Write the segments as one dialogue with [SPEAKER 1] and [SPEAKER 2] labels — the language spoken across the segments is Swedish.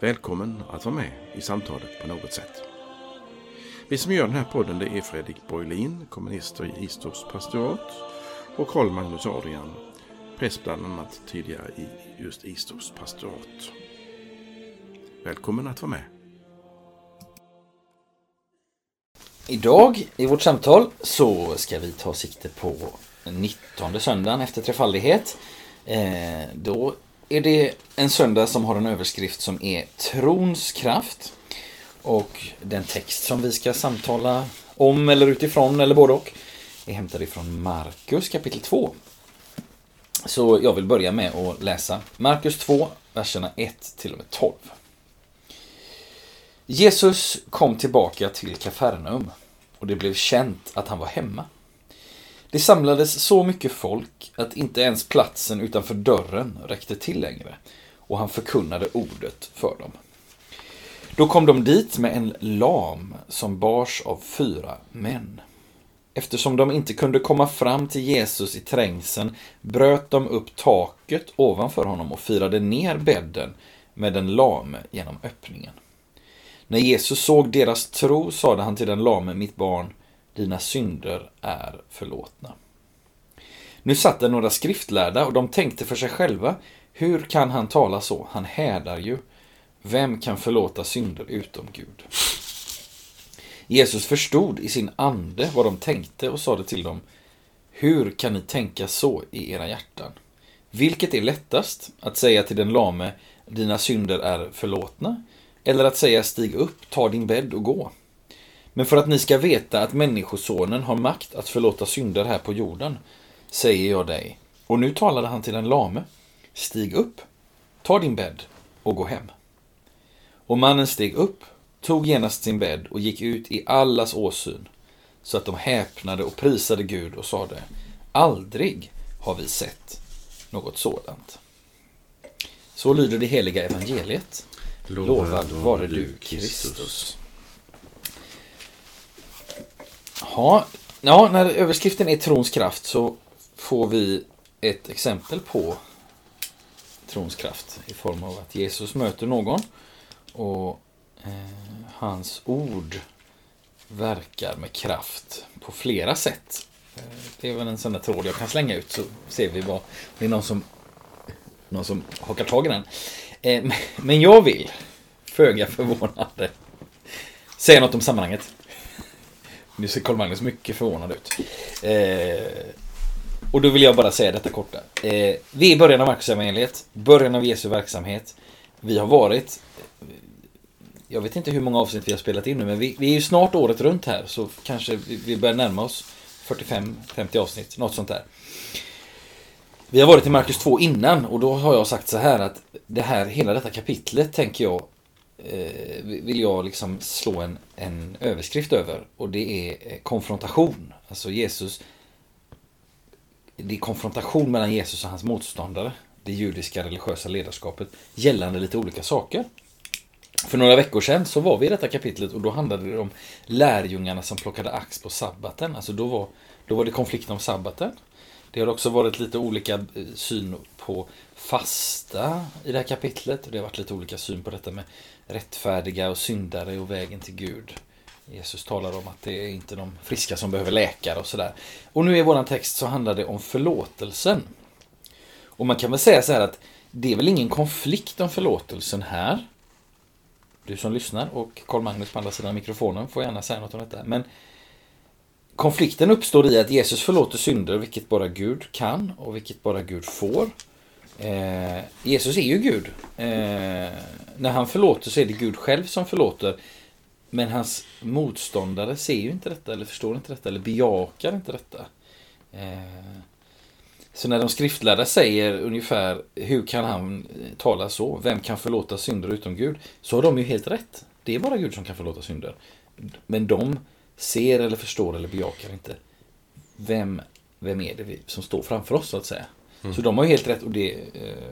[SPEAKER 1] Välkommen att vara med i samtalet på något sätt. Vi som gör den här podden det är Fredrik Borglin, kommunister i Istorps pastorat och Karl Magnus Adrian, präst bland annat tidigare i just Istorps pastorat. Välkommen att vara med.
[SPEAKER 2] Idag i vårt samtal så ska vi ta sikte på 19 söndagen efter trefaldighet. Eh, då är det en söndag som har en överskrift som är Trons kraft. Och den text som vi ska samtala om eller utifrån eller både och är hämtad ifrån Markus kapitel 2. Så jag vill börja med att läsa Markus 2, verserna 1 till och med 12. Jesus kom tillbaka till Kafarnaum och det blev känt att han var hemma. Det samlades så mycket folk att inte ens platsen utanför dörren räckte till längre och han förkunnade ordet för dem. Då kom de dit med en lam som bars av fyra män. Eftersom de inte kunde komma fram till Jesus i trängseln bröt de upp taket ovanför honom och firade ner bädden med den lame genom öppningen. När Jesus såg deras tro sade han till den lame, mitt barn, dina synder är förlåtna. Nu satt det några skriftlärda och de tänkte för sig själva, hur kan han tala så? Han hädar ju. Vem kan förlåta synder utom Gud? Jesus förstod i sin ande vad de tänkte och sade till dem, hur kan ni tänka så i era hjärtan? Vilket är lättast, att säga till den lame, dina synder är förlåtna, eller att säga stig upp, ta din bädd och gå? Men för att ni ska veta att Människosonen har makt att förlåta synder här på jorden, säger jag dig. Och nu talade han till den lame. Stig upp, ta din bädd och gå hem. Och mannen steg upp, tog genast sin bädd och gick ut i allas åsyn, så att de häpnade och prisade Gud och sade, aldrig har vi sett något sådant. Så lyder det heliga evangeliet. Lovad vare du, Kristus. Ja, ja, när överskriften är trons kraft så får vi ett exempel på trons kraft i form av att Jesus möter någon och eh, hans ord verkar med kraft på flera sätt. Eh, det är väl en sån där tråd jag kan slänga ut så ser vi vad det är någon som, någon som hakar tag i den. Eh, men jag vill, föga förvånande, säga något om sammanhanget. Nu ser Carl-Magnus mycket förvånad ut. Eh, och då vill jag bara säga detta korta. Eh, vi är i början av Markusevangeliet, början av Jesu verksamhet. Vi har varit, eh, jag vet inte hur många avsnitt vi har spelat in nu, men vi, vi är ju snart året runt här, så kanske vi, vi börjar närma oss 45-50 avsnitt, något sånt där. Vi har varit i Markus 2 innan och då har jag sagt så här att det här, hela detta kapitlet tänker jag eh, vill jag liksom slå en, en överskrift över och det är eh, konfrontation. Alltså Jesus det är konfrontation mellan Jesus och hans motståndare, det judiska religiösa ledarskapet, gällande lite olika saker. För några veckor sedan så var vi i detta kapitlet och då handlade det om lärjungarna som plockade ax på sabbaten. Alltså då var, då var det konflikten om sabbaten. Det har också varit lite olika eh, syn på fasta i det här kapitlet. Det har varit lite olika syn på detta med rättfärdiga och syndare och vägen till Gud. Jesus talar om att det är inte de friska som behöver läkare och sådär. Och nu i våran text så handlar det om förlåtelsen. Och man kan väl säga så här att det är väl ingen konflikt om förlåtelsen här. Du som lyssnar och Karl Magnus på andra sidan mikrofonen får gärna säga något om detta. Men konflikten uppstår i att Jesus förlåter synder, vilket bara Gud kan och vilket bara Gud får. Eh, Jesus är ju Gud. Eh, när han förlåter så är det Gud själv som förlåter. Men hans motståndare ser ju inte detta, eller förstår inte detta, eller bejakar inte detta. Eh, så när de skriftlärda säger ungefär hur kan han tala så? Vem kan förlåta synder utom Gud? Så har de ju helt rätt. det är bara Gud som kan förlåta synder. Men de ser eller förstår eller bejakar inte vem, vem är det som står framför oss så att säga. Så de har ju helt rätt och det eh,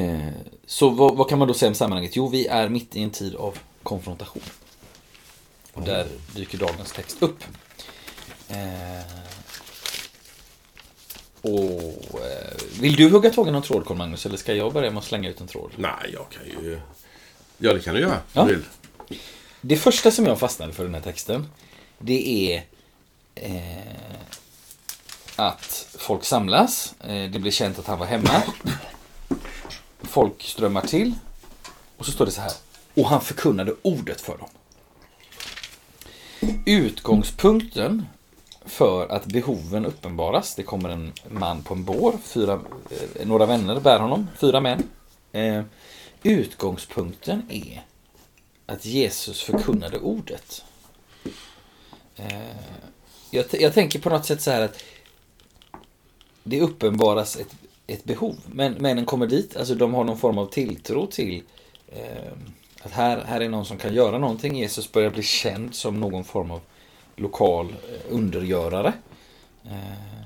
[SPEAKER 2] eh, Så vad, vad kan man då säga om sammanhanget? Jo, vi är mitt i en tid av konfrontation. Och där dyker dagens text upp. Eh, och, eh, vill du hugga tag i någon tråd, Carl Magnus? Eller ska jag börja med att slänga ut en tråd?
[SPEAKER 1] Nej, jag kan ju... Ja, det kan du göra.
[SPEAKER 2] Ja.
[SPEAKER 1] vill.
[SPEAKER 2] Det första som jag fastnade för i den här texten, det är eh, att folk samlas. Eh, det blir känt att han var hemma. Folk strömmar till. Och så står det så här. Och han förkunnade ordet för dem. Utgångspunkten för att behoven uppenbaras. Det kommer en man på en bår. Fyra, eh, några vänner bär honom. Fyra män. Eh, utgångspunkten är att Jesus förkunnade ordet. Jag, jag tänker på något sätt så här att det uppenbaras ett, ett behov. Men männen kommer dit, alltså de har någon form av tilltro till eh, att här, här är någon som kan göra någonting. Jesus börjar bli känd som någon form av lokal eh, undergörare. Eh,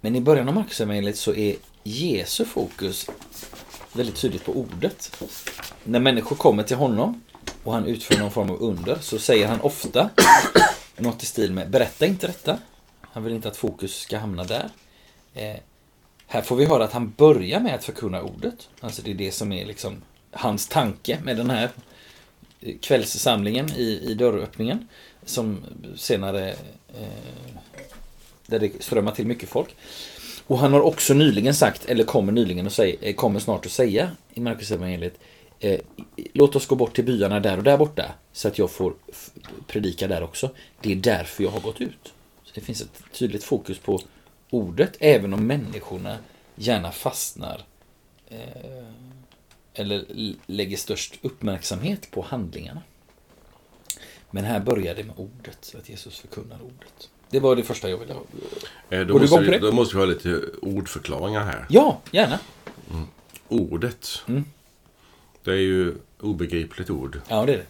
[SPEAKER 2] men i början av Markusevangeliet så är Jesu fokus väldigt tydligt på ordet. När människor kommer till honom och han utför någon form av under så säger han ofta något i stil med berätta inte detta. Han vill inte att fokus ska hamna där. Eh, här får vi höra att han börjar med att förkunna ordet. Alltså det är det som är liksom hans tanke med den här eh, kvällssamlingen i, i dörröppningen. Som senare eh, där det strömmar till mycket folk. Och han har också nyligen sagt, eller kommer nyligen att säga, eh, kommer snart att säga i Markus evangeliet eh, Låt oss gå bort till byarna där och där borta så att jag får predika där också. Det är därför jag har gått ut. Det finns ett tydligt fokus på ordet, även om människorna gärna fastnar eh, eller lägger störst uppmärksamhet på handlingarna. Men här börjar det med ordet, att Jesus förkunnar ordet. Det var det första jag ville ha.
[SPEAKER 1] Eh, Då
[SPEAKER 2] Går du
[SPEAKER 1] måste, vi, då måste vi ha lite ordförklaringar här.
[SPEAKER 2] Ja, gärna.
[SPEAKER 1] Ordet.
[SPEAKER 2] Mm.
[SPEAKER 1] Det är ju obegripligt ord.
[SPEAKER 2] Ja, det är det.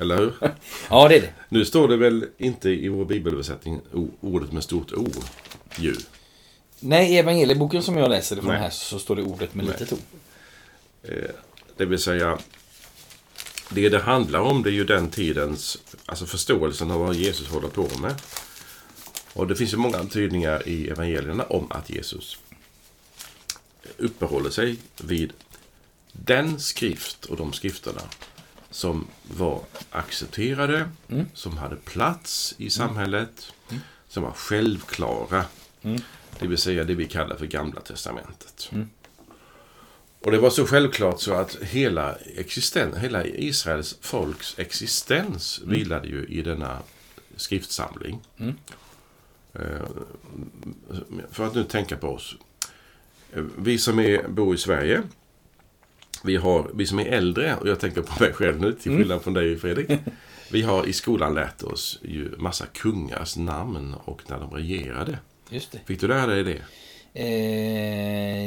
[SPEAKER 1] Eller hur?
[SPEAKER 2] Ja, det är det.
[SPEAKER 1] Nu står det väl inte i vår bibelöversättning ordet med stort O. Ju.
[SPEAKER 2] Nej, i evangelieboken som jag läser ifrån
[SPEAKER 1] Nej.
[SPEAKER 2] här så står det ordet med
[SPEAKER 1] Nej.
[SPEAKER 2] litet o.
[SPEAKER 1] Det vill säga, det det handlar om det är ju den tidens, alltså förståelsen av vad Jesus håller på med. Och det finns ju många antydningar i evangelierna om att Jesus uppehåller sig vid den skrift och de skrifterna som var accepterade, som hade plats i samhället, som var självklara. Det vill säga det vi kallar för Gamla Testamentet. Och det var så självklart så att hela, existen, hela Israels folks existens vilade ju i denna skriftsamling. Eh, För att nu tänka på oss. Eh, Vi som är, bor i Sverige, vi, har, vi som är äldre, och jag tänker på mig själv nu till skillnad från dig Fredrik. Vi har i skolan lärt oss ju massa kungars namn och när de regerade.
[SPEAKER 2] Just det.
[SPEAKER 1] Fick du lära dig det?
[SPEAKER 2] Eh,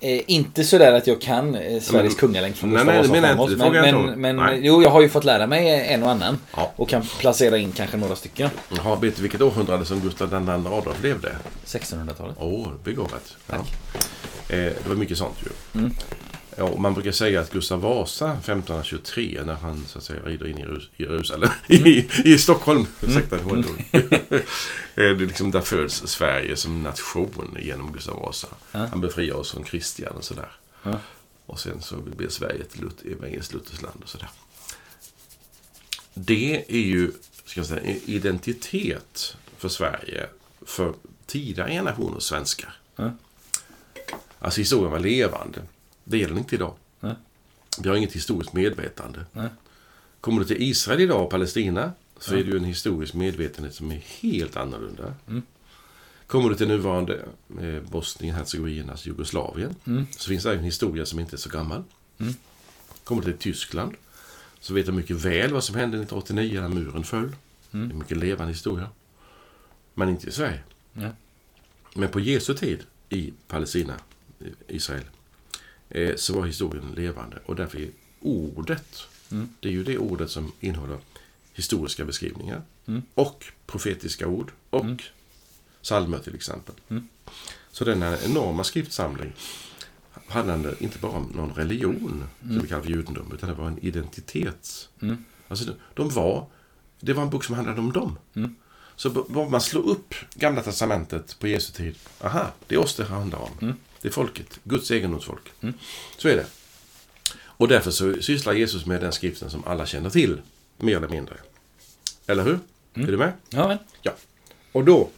[SPEAKER 2] eh, inte sådär att jag kan eh, Sveriges
[SPEAKER 1] Men-
[SPEAKER 2] kungalänk från Gustav Vasa framåt, Men, men, men jo, jag har ju fått lära mig en och annan.
[SPEAKER 1] Ja.
[SPEAKER 2] Och kan placera in kanske några stycken.
[SPEAKER 1] Jaha, vet du vilket århundrade som Gustav II Adolf levde?
[SPEAKER 2] 1600-talet.
[SPEAKER 1] Åh, begåvat. Ja. Eh, det var mycket sånt ju.
[SPEAKER 2] Mm.
[SPEAKER 1] Ja, och man brukar säga att Gustav Vasa 1523 när han så att säga rider in i Jerus- Jerusalem, i, i Stockholm, ursäkta ord. Eh, Det är liksom där föds Sverige som nation genom Gustav Vasa.
[SPEAKER 2] Ja.
[SPEAKER 1] Han befriar oss från Kristian och sådär.
[SPEAKER 2] Ja.
[SPEAKER 1] Och sen så blir Sverige ett lut- evangeliskt lutherskt land och sådär. Det är ju, ska jag säga, en identitet för Sverige för tidiga generationer svenskar.
[SPEAKER 2] Ja.
[SPEAKER 1] Alltså historien var levande. Det gäller inte idag.
[SPEAKER 2] Nej.
[SPEAKER 1] Vi har inget historiskt medvetande.
[SPEAKER 2] Nej.
[SPEAKER 1] Kommer du till Israel idag och Palestina så är det ju en historisk medvetenhet som är helt annorlunda.
[SPEAKER 2] Mm.
[SPEAKER 1] Kommer du till nuvarande eh, Bosnien, Hercegovinas Jugoslavien
[SPEAKER 2] Mm.
[SPEAKER 1] så finns det en historia som inte är så gammal.
[SPEAKER 2] Mm.
[SPEAKER 1] Kommer du till Tyskland så vet du mycket väl vad som hände 1989 när muren föll.
[SPEAKER 2] Mm.
[SPEAKER 1] Det är mycket levande historia. Men inte i Sverige.
[SPEAKER 2] Nej.
[SPEAKER 1] Men på Jesu tid i Palestina, Israel, eh, så var historien levande. Och därför är ordet, det är ju det ordet som innehåller historiska beskrivningar och profetiska ord och psalmer till exempel. Så denna enorma skriftsamling handlade inte bara om någon religion, som vi kallar för judendom, utan det var en identitet. Alltså, de- var, det var en bok som handlade om dem. Så b- bara man slår upp Gamla Testamentet på Jesu tid, aha, det är oss det handlar om. Det är folket, Guds egendomsfolk. Så är det. Och därför så sysslar Jesus med den skriften som alla känner till, mer eller mindre. Eller hur? Är du med?
[SPEAKER 2] Ja, men.
[SPEAKER 1] Ja. Och då,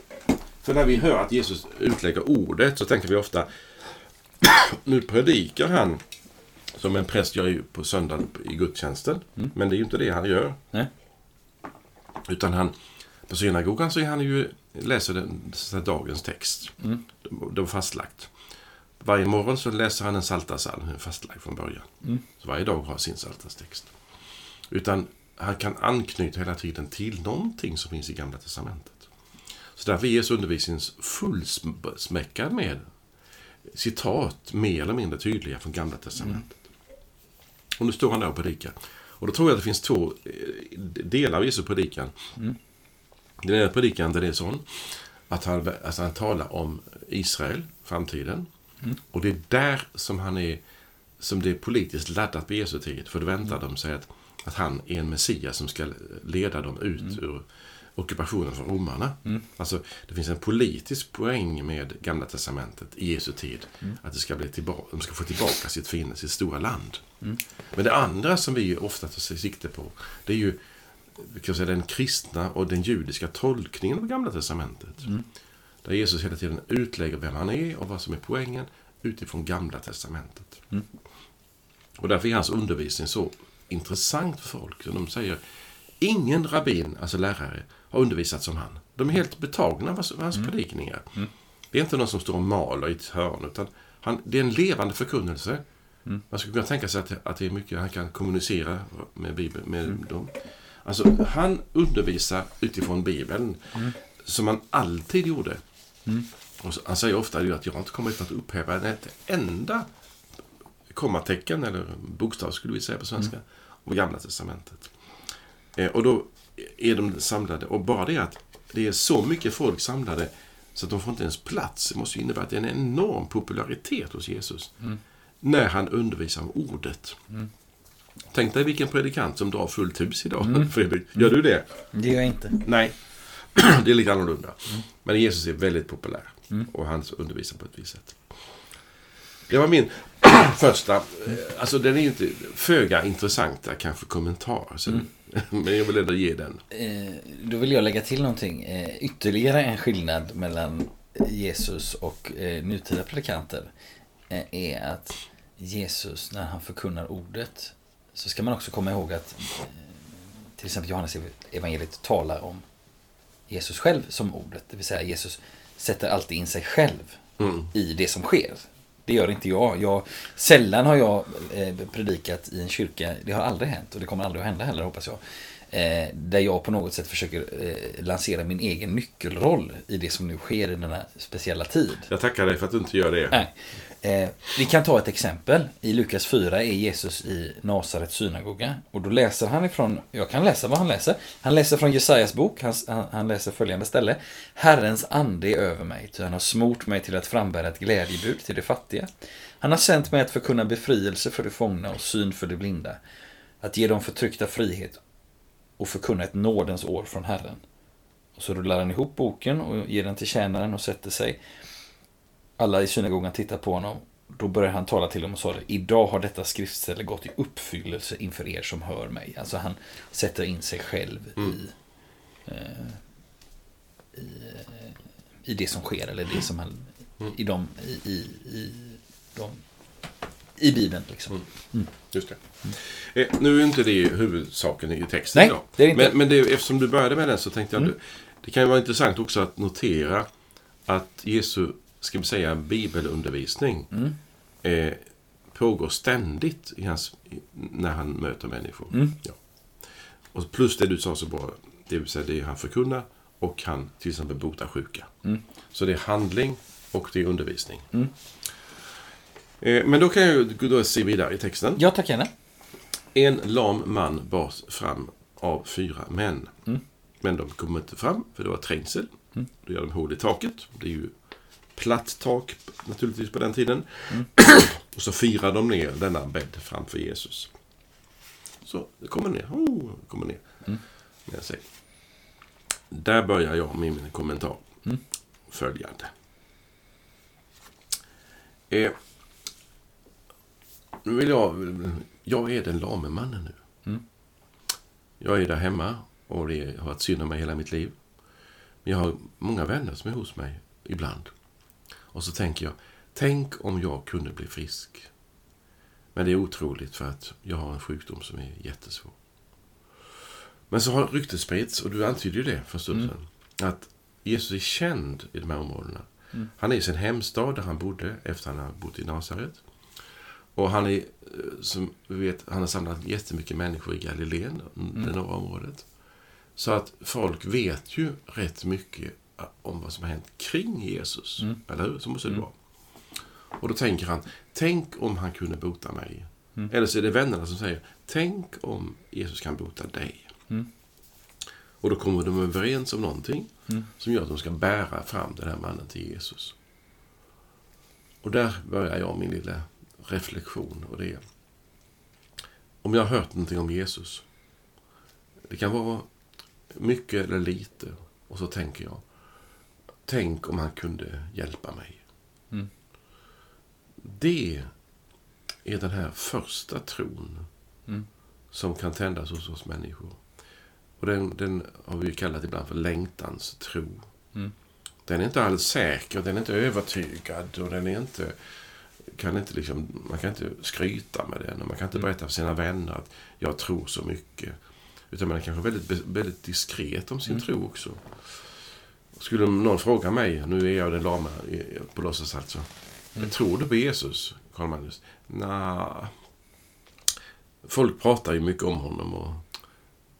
[SPEAKER 1] för när vi hör att Jesus utlägger ordet så tänker vi ofta nu predikar han som en präst gör på söndagen i gudstjänsten. Men det är ju inte det han gör.
[SPEAKER 2] Nej.
[SPEAKER 1] Utan han, på synagogan så är han ju, läser den, så dagens text.
[SPEAKER 2] Mm.
[SPEAKER 1] Det var fastlagt. Varje morgon så läser han en psaltarpsalm, en fastlagd från början.
[SPEAKER 2] Mm.
[SPEAKER 1] Så varje dag har sin psaltarstext. Utan han kan anknyta hela tiden till någonting som finns i Gamla Testamentet. Så därför är Jesu undervisning fullsmäckad med citat mer eller mindre tydliga från Gamla Testamentet. Och nu står han där och predikar. Och då tror jag att det finns två eh, delar av Jesu predikan. Den ena predikan den är sån att han, alltså han talar om Israel, framtiden. Och det är där som han är som det är politiskt laddat på Jesu tid. För då väntar de sig att, att han är en Messias som ska leda dem ut ur ockupationen från romarna. Alltså, det finns en politisk poäng med Gamla Testamentet i Jesu tid. Att det ska bli tillbaka, de ska få tillbaka sitt fiende, sitt stora land. Men det andra som vi ofta tar sikte på, det är ju kan säga, den kristna och den judiska tolkningen av Gamla Testamentet. Där Jesus hela tiden utlägger vem han är och vad som är poängen utifrån Gamla Testamentet. Och därför är hans undervisning så intressant för folk. Så de säger, ingen rabbin, alltså lärare, har undervisat som han. De är helt betagna av hans, hans predikningar. Det är inte någon som står och maler i ett hörn, utan han, det är en levande förkunnelse. Man skulle kunna tänka sig att, att det är mycket han kan kommunicera med Bibeln, med dem. Alltså, han undervisar utifrån Bibeln, som han alltid gjorde. Och så, han säger ofta att jag har inte kommit att upphäva ett enda kommatecken, eller bokstav skulle vi säga på svenska, av Gamla Testamentet. Eh, och då är de samlade, och bara det att det är så mycket folk samlade så att de får inte ens plats. Det måste ju innebära att det är en enorm popularitet hos Jesus. När han undervisar om ordet. Tänk dig vilken predikant som drar fullt hus idag, Fredrik. Gör du det?
[SPEAKER 2] Det gör jag inte.
[SPEAKER 1] Nej, det är lite annorlunda. Men Jesus är väldigt populär och han undervisar på ett visst sätt. Det var min första, eh, alltså den är ju inte föga intressanta kanske kommentar. Så, Men jag vill ändå ge den.
[SPEAKER 2] Eh, då vill jag lägga till någonting. Eh, ytterligare en skillnad mellan Jesus och eh, nutida predikanter eh, är att Jesus, när han förkunnar ordet, så ska man också komma ihåg att eh, till exempel Johannes evangeliet talar om Jesus själv som ordet. Det vill säga Jesus sätter alltid in sig själv i det som sker. Det gör inte jag. jag sällan har jag eh, predikat i en kyrka, det har aldrig hänt och det kommer aldrig att hända heller hoppas jag. Eh, där jag på något sätt försöker eh, lansera min egen nyckelroll i det som nu sker i denna speciella tid.
[SPEAKER 1] Jag tackar dig för att du inte gör det.
[SPEAKER 2] Nej. Eh, vi kan ta ett exempel. I Lukas 4 är Jesus i Nasarets synagoga. Och då läser han ifrån, jag kan läsa vad han läser. Han läser från Jesajas bok, han, han, han läser följande ställe. Herrens ande är över mig, ty han har smort mig till att frambära ett glädjebud till de fattiga. Han har sänt mig att förkunna befrielse för de fångna och syn för de blinda. Att ge dem förtryckta frihet och förkunna ett nådens år från Herren. Och så rullar han ihop boken och ger den till tjänaren och sätter sig. Alla i synagogan tittar på honom. Då börjar han tala till dem och sa det. Idag har detta skriftställe gått i uppfyllelse inför er som hör mig. Alltså han sätter in sig själv i, eh, i, eh, i det som sker. Eller det som han, i, de, i, i, i, de, i Bibeln. Liksom.
[SPEAKER 1] Just det. Eh, nu är inte det huvudsaken i texten
[SPEAKER 2] Nej,
[SPEAKER 1] idag.
[SPEAKER 2] det är inte.
[SPEAKER 1] Men, men det, eftersom du började med den så tänkte jag att det kan ju vara intressant också att notera att Jesu, ska vi säga, bibelundervisning eh, pågår ständigt hans, när han möter människor. Ja. Och plus det du sa så bra, det vill säga det han förkunnar och han till exempel botar sjuka. Så det är handling och det är undervisning. Eh, Men då kan jag då se vidare i texten.
[SPEAKER 2] Ja, tack gärna.
[SPEAKER 1] En lam man bars fram av fyra män.
[SPEAKER 2] Mm.
[SPEAKER 1] Men de kom inte fram, för det var trängsel. Då gör de hål i taket. Det är ju platt tak naturligtvis på den tiden.
[SPEAKER 2] Mm.
[SPEAKER 1] Och så firar de ner denna bädd framför Jesus. Så det kommer ner. Oh, kommer ner.
[SPEAKER 2] Mm.
[SPEAKER 1] Med sig. Där börjar jag med min kommentar.
[SPEAKER 2] Mm.
[SPEAKER 1] Följande. Eh, nu vill jag... Jag är den lame mannen nu.
[SPEAKER 2] Mm.
[SPEAKER 1] Jag är där hemma och det har varit synd om mig hela mitt liv. Men jag har många vänner som är hos mig ibland. Och så tänker jag, tänk om jag kunde bli frisk. Men det är otroligt för att jag har en sjukdom som är jättesvår. Men så har ryktet spridits, och du antydde ju det för en stund sedan, att Jesus är känd i de här områdena. Han är i sin hemstad där han bodde efter han har bott i Nasaret. Och han är, eh, som vi vet, han har samlat jättemycket människor i Galileen, det norra området. Så att folk vet ju rätt mycket om vad som har hänt kring Jesus. Eller hur? Så måste det vara. Och då tänker han, tänk om han kunde bota mig. Eller så är det vännerna som säger, tänk om Jesus kan bota dig. Och då kommer de överens om någonting som gör att de ska bära fram den här mannen till Jesus. Och där börjar jag min lilla reflektion. Och det är, om jag har hört någonting om Jesus. Det kan vara mycket eller lite. Och så tänker jag, tänk om han kunde hjälpa mig.
[SPEAKER 2] Mm.
[SPEAKER 1] Det är den här första tron
[SPEAKER 2] Mm.
[SPEAKER 1] som kan tändas hos oss människor. Och den, den har vi kallat ibland för längtans tro.
[SPEAKER 2] Mm.
[SPEAKER 1] Den är inte alls säker, den är inte övertygad och den är inte, kan inte liksom, man kan inte skryta med den och man kan inte berätta för sina vänner att jag tror så mycket. Utan man är kanske väldigt, väldigt diskret om sin tro också. Skulle någon fråga mig, nu är jag den lama på låtsas alltså. Tror du på Jesus, Karl Magnus? Nja, folk pratar ju mycket om honom och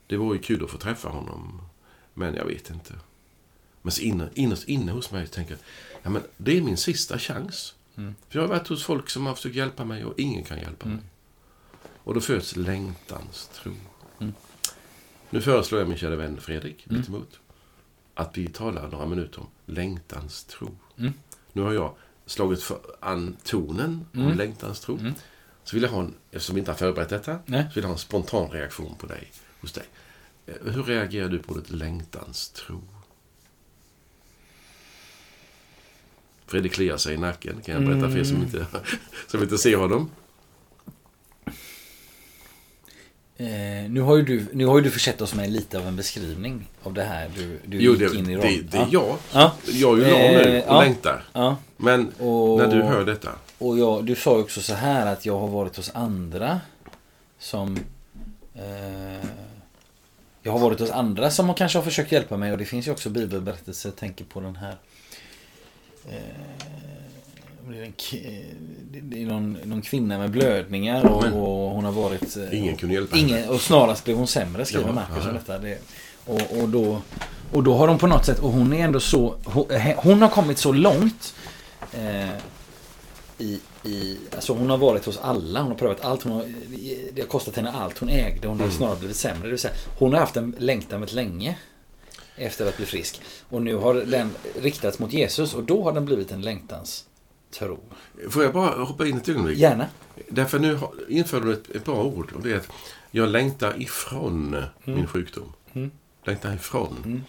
[SPEAKER 1] det vore ju kul att få träffa honom. Men jag vet inte. Men inne, innerst inne hos mig tänker jag, ja men det är min sista chans. För jag har varit hos folk som har försökt hjälpa mig och ingen kan hjälpa mig. Och då föds längtans tro. Nu föreslår jag min kära vän Fredrik mittemot att vi talar några minuter om längtans tro.
[SPEAKER 2] Mm.
[SPEAKER 1] Nu har jag slagit för an tonen om
[SPEAKER 2] Mm.
[SPEAKER 1] längtans tro.
[SPEAKER 2] Mm.
[SPEAKER 1] Så vill jag ha en, eftersom vi inte har förberett detta,
[SPEAKER 2] Nej.
[SPEAKER 1] så vill jag ha en spontan reaktion på dig, hos dig. Eh, Hur reagerar du på ordet längtans tro? Fredrik kliar sig i nacken, kan jag berätta för er som
[SPEAKER 2] Mm.
[SPEAKER 1] inte, som inte ser honom.
[SPEAKER 2] Eh, nu, har ju du, nu har ju du försett oss med lite av en beskrivning av det här. Du, du
[SPEAKER 1] Jo,
[SPEAKER 2] gick
[SPEAKER 1] det,
[SPEAKER 2] in i
[SPEAKER 1] det,
[SPEAKER 2] rollen.
[SPEAKER 1] det är jag.
[SPEAKER 2] Ja.
[SPEAKER 1] Jag är ju lam nu
[SPEAKER 2] Eh,
[SPEAKER 1] och
[SPEAKER 2] ja.
[SPEAKER 1] längtar.
[SPEAKER 2] Ja.
[SPEAKER 1] Men
[SPEAKER 2] Och,
[SPEAKER 1] när du hör detta,
[SPEAKER 2] och jag, du sa ju också så här att jag har varit hos andra som... Eh, jag har varit hos andra som kanske har försökt hjälpa mig och det finns ju också bibelberättelser. Jag tänker på den här... Eh, det är en, det är någon, någon kvinna med blödningar och,
[SPEAKER 1] Men-
[SPEAKER 2] och hon har varit... eh,
[SPEAKER 1] ingen kunde hjälpa henne.
[SPEAKER 2] Ingen, och snarast blev hon sämre skriver
[SPEAKER 1] Ja,
[SPEAKER 2] Marcus
[SPEAKER 1] ja.
[SPEAKER 2] om detta. Det, och, och, då, och då har de på något sätt, och hon är ändå så, hon, eh, hon har kommit så långt eh, i, i, alltså hon har varit hos alla, hon har prövat allt, hon har, det har kostat henne allt hon ägde, hon har
[SPEAKER 1] Mm.
[SPEAKER 2] snarare blivit sämre. Det vill säga, hon har haft en längtan väldigt länge efter att bli frisk. Och nu har den riktats mot Jesus och då har den blivit en längtans tro.
[SPEAKER 1] Får jag bara hoppa in ett ögonblick?
[SPEAKER 2] Gärna.
[SPEAKER 1] Därför nu inför du ett, ett bra ord och det är att jag längtar ifrån min sjukdom.
[SPEAKER 2] Mm.
[SPEAKER 1] Längtar ifrån.
[SPEAKER 2] Mm.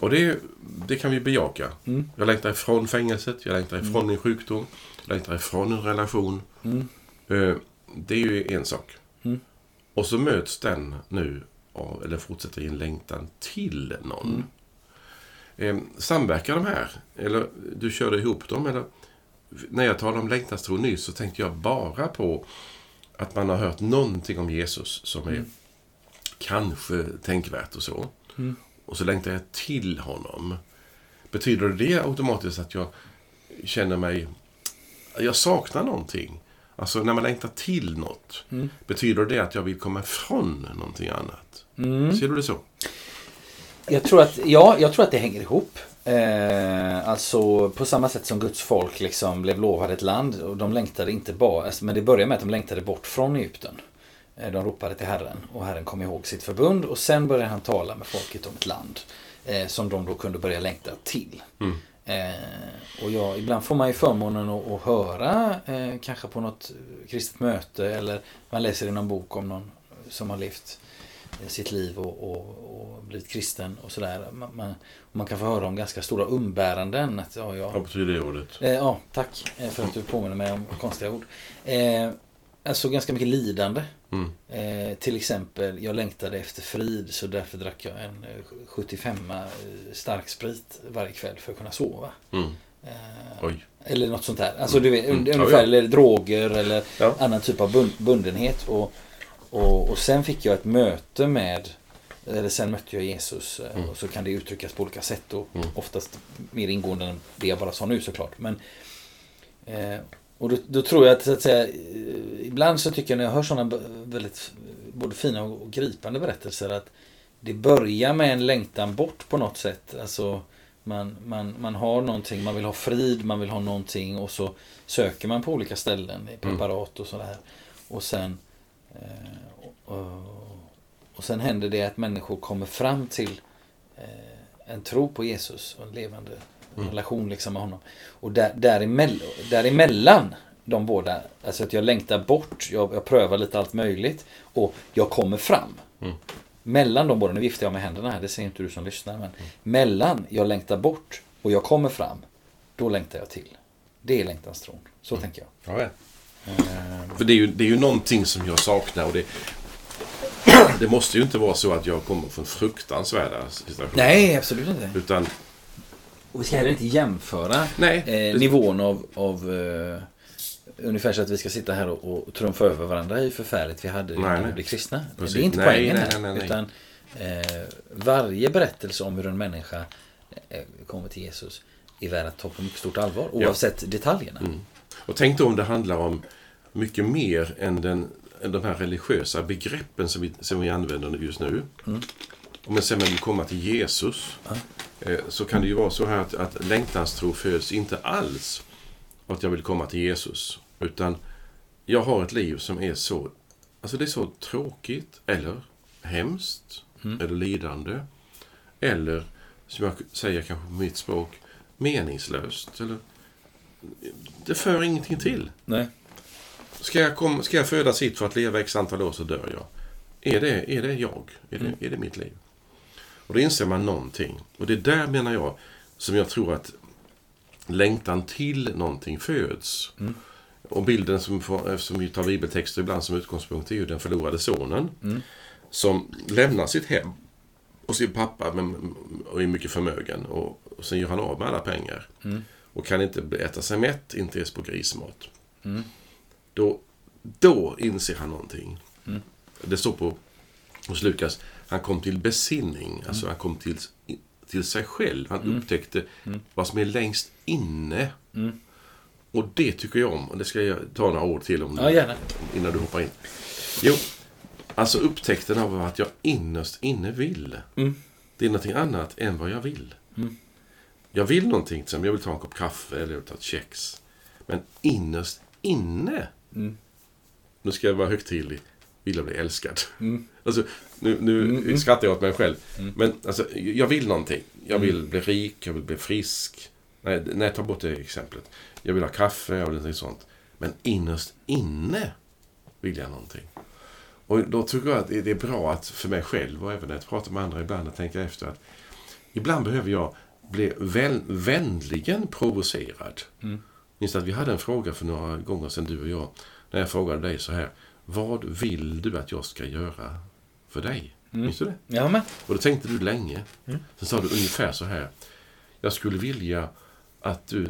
[SPEAKER 1] Och det, det kan vi bejaka.
[SPEAKER 2] Mm.
[SPEAKER 1] Jag längtar ifrån fängelset, jag längtar ifrån min sjukdom, jag längtar ifrån en relation.
[SPEAKER 2] Mm.
[SPEAKER 1] Eh, Det är ju en sak.
[SPEAKER 2] Mm.
[SPEAKER 1] Och så möts den nu av, eller fortsätter i en längtan till någon. Eh, samverkar de här? Eller du körde ihop dem? Eller? När jag talade om längtanstro nyss så tänkte jag bara på att man har hört någonting om Jesus som är kanske tänkvärt och så.
[SPEAKER 2] Mm.
[SPEAKER 1] Och så längtar jag till honom. Betyder det automatiskt att jag känner mig... Jag saknar någonting? Alltså när man längtar till något.
[SPEAKER 2] Mm.
[SPEAKER 1] Betyder det att jag vill komma ifrån någonting annat?
[SPEAKER 2] Mm.
[SPEAKER 1] Ser du det så?
[SPEAKER 2] Jag tror att, ja, jag tror att det hänger ihop. Eh, alltså på samma sätt som Guds folk liksom blev lovade ett land och de längtade inte bara, alltså, men det började med att de längtade bort från Egypten. Eh, de ropade till Herren och Herren kom ihåg sitt förbund och sen började han tala med folket om ett land eh, som de då kunde börja längta till.
[SPEAKER 1] Mm.
[SPEAKER 2] Eh, och jag, ibland får man ju förmånen att, att höra eh, kanske på något kristet möte eller man läser i någon bok om någon som har levt sitt liv och, och, och blivit kristen och sådär. Man, man, man kan få höra om ganska stora umbäranden. Att, ja, ja,
[SPEAKER 1] Vad betyder det ordet?
[SPEAKER 2] Eh, ja, tack eh, för att du påminner mig om konstiga ord. Eh, alltså ganska mycket lidande.
[SPEAKER 1] Mm.
[SPEAKER 2] Eh, till exempel, jag längtade efter frid så därför drack jag en eh, 75 eh, stark sprit varje kväll för att kunna sova.
[SPEAKER 1] Mm.
[SPEAKER 2] Eh, eller något sånt där. Alltså du vet,
[SPEAKER 1] Mm. Ja,
[SPEAKER 2] ungefär,
[SPEAKER 1] ja.
[SPEAKER 2] eller droger eller
[SPEAKER 1] Ja.
[SPEAKER 2] annan typ av bund, bundenhet. Och, och, och sen fick jag ett möte med, eller sen mötte jag Jesus. eh,
[SPEAKER 1] Mm.
[SPEAKER 2] Och så kan det uttryckas på olika sätt och
[SPEAKER 1] Mm.
[SPEAKER 2] oftast mer ingående än det jag bara sa nu såklart. Men, eh, och då, då tror jag att, så att säga, eh, ibland så tycker jag när jag hör sådana väldigt både fina och gripande berättelser att det börjar med en längtan bort på något sätt. Alltså man, man, man har någonting, man vill ha frid, man vill ha någonting och så söker man på olika ställen i preparat och sådär. Och sen eh, och, och sen händer det att människor kommer fram till eh, en tro på Jesus och en levande
[SPEAKER 1] Mm.
[SPEAKER 2] relation liksom med honom. Och där, däremellan, däremellan de båda, alltså att jag längtar bort, jag, jag prövar lite allt möjligt och jag kommer fram.
[SPEAKER 1] Mm.
[SPEAKER 2] Mellan de båda, nu viftar jag med händerna här, det ser inte du som lyssnar. Men mellan jag längtar bort och jag kommer fram, då längtar jag till. Det är längtanstron. Så tänker jag.
[SPEAKER 1] Ja, För det är, ju, det är ju någonting som jag saknar och det, det måste ju inte vara så att jag kommer från fruktansvärda situationer.
[SPEAKER 2] nej, absolut inte.
[SPEAKER 1] Utan,
[SPEAKER 2] Och vi ska heller inte jämföra
[SPEAKER 1] nej.
[SPEAKER 2] eh,
[SPEAKER 1] det-
[SPEAKER 2] nivån av, av eh, ungefär så att vi ska sitta här och, och trumfa över varandra är ju förfärligt vi hade
[SPEAKER 1] Nej,
[SPEAKER 2] när vi blev kristna.
[SPEAKER 1] Precis.
[SPEAKER 2] Det är inte
[SPEAKER 1] Nej,
[SPEAKER 2] poängen
[SPEAKER 1] nej, nej, nej.
[SPEAKER 2] Utan eh, varje berättelse om hur en människa eh, kommer till Jesus är värd att ta på mycket stort allvar oavsett detaljerna.
[SPEAKER 1] Mm. Och tänk då om det handlar om mycket mer än, den, än de här religiösa begreppen som vi, som vi använder just nu.
[SPEAKER 2] Mm.
[SPEAKER 1] Man sen vill komma till Jesus eh, så kan det ju vara så här att, att längtanstro föds inte alls av att jag vill komma till Jesus. Utan jag har ett liv som är så, alltså det är så tråkigt eller hemskt
[SPEAKER 2] Mm.
[SPEAKER 1] eller lidande. Eller, som jag säger kanske på mitt språk, meningslöst. Eller, det för ingenting till.
[SPEAKER 2] Nej.
[SPEAKER 1] Ska jag, kom, ska jag födas hit för att leva x antal år så dör jag. Är det, är det jag? Är det,
[SPEAKER 2] Mm.
[SPEAKER 1] är det mitt liv? Och då inser man någonting. Och det är där menar jag som jag tror att längtan till någonting föds.
[SPEAKER 2] Mm.
[SPEAKER 1] Och bilden som, får, eftersom vi tar bibeltexter ibland som utgångspunkt är ju den förlorade sonen.
[SPEAKER 2] Mm.
[SPEAKER 1] Som lämnar sitt hem och sin pappa och är mycket förmögen. Och, och sen gör han av med alla pengar.
[SPEAKER 2] Mm.
[SPEAKER 1] Och kan inte äta sig mätt, inte ens på grismat.
[SPEAKER 2] Mm.
[SPEAKER 1] Då, då inser han någonting.
[SPEAKER 2] Mm.
[SPEAKER 1] Det står på hos Lukas, han kom till besinning. Alltså han kom till, till sig själv. Han
[SPEAKER 2] Mm.
[SPEAKER 1] upptäckte
[SPEAKER 2] Mm.
[SPEAKER 1] vad som är längst inne.
[SPEAKER 2] Mm.
[SPEAKER 1] Och det tycker jag om. Och det ska jag ta några ord till om
[SPEAKER 2] Ja, gärna.
[SPEAKER 1] innan du hoppar in. Jo, alltså upptäckten av att jag innerst inne vill.
[SPEAKER 2] Mm.
[SPEAKER 1] Det är någonting annat än vad jag vill. Jag vill någonting som jag vill ta en kopp kaffe eller jag vill ta ett kex. Men innerst inne,
[SPEAKER 2] Mm.
[SPEAKER 1] nu ska jag vara högtidlig, vill jag bli älskad.
[SPEAKER 2] Mm.
[SPEAKER 1] Alltså, nu nu
[SPEAKER 2] Mm, mm.
[SPEAKER 1] skrattar jag åt mig själv.
[SPEAKER 2] Mm.
[SPEAKER 1] Men alltså, jag vill någonting. Jag vill
[SPEAKER 2] Mm.
[SPEAKER 1] bli rik, jag vill bli frisk. Nej, nej, ta bort det exemplet. Jag vill ha kaffe, jag vill någonting sånt. Men innerst inne vill jag någonting. Och då tycker jag att det det är bra att för mig själv och även när jag pratar med andra ibland att tänka efter att ibland behöver jag bli väl, vänligen provocerad.
[SPEAKER 2] Mm.
[SPEAKER 1] Minns att vi hade en fråga för några gånger sedan du och jag. När jag frågade dig så här. Vad vill du att jag ska göra för dig?
[SPEAKER 2] Mm.
[SPEAKER 1] Minns du det?
[SPEAKER 2] Ja, men.
[SPEAKER 1] Och då tänkte du länge.
[SPEAKER 2] Mm.
[SPEAKER 1] Sen sa du ungefär så här. Jag skulle vilja att du,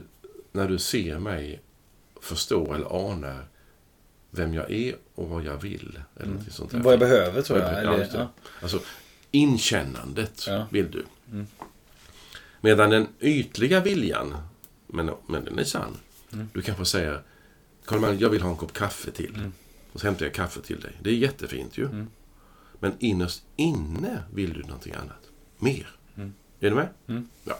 [SPEAKER 1] när du ser mig, förstår eller anar vem jag är och vad jag vill. Eller
[SPEAKER 2] Mm.
[SPEAKER 1] sånt där.
[SPEAKER 2] Vad jag behöver tror jag.
[SPEAKER 1] Ja,
[SPEAKER 2] Eller, ja.
[SPEAKER 1] Alltså, inkännandet
[SPEAKER 2] Ja.
[SPEAKER 1] vill du.
[SPEAKER 2] Mm.
[SPEAKER 1] Medan den ytliga viljan, men, men den är sann.
[SPEAKER 2] Mm.
[SPEAKER 1] Du kanske säger, Karl jag vill ha en kopp kaffe till.
[SPEAKER 2] Mm.
[SPEAKER 1] Och så hämtar jag kaffe till dig. Det är jättefint ju.
[SPEAKER 2] Mm.
[SPEAKER 1] Men innerst inne vill du någonting annat. Mer.
[SPEAKER 2] Mm.
[SPEAKER 1] Är du med?
[SPEAKER 2] Mm.
[SPEAKER 1] Ja.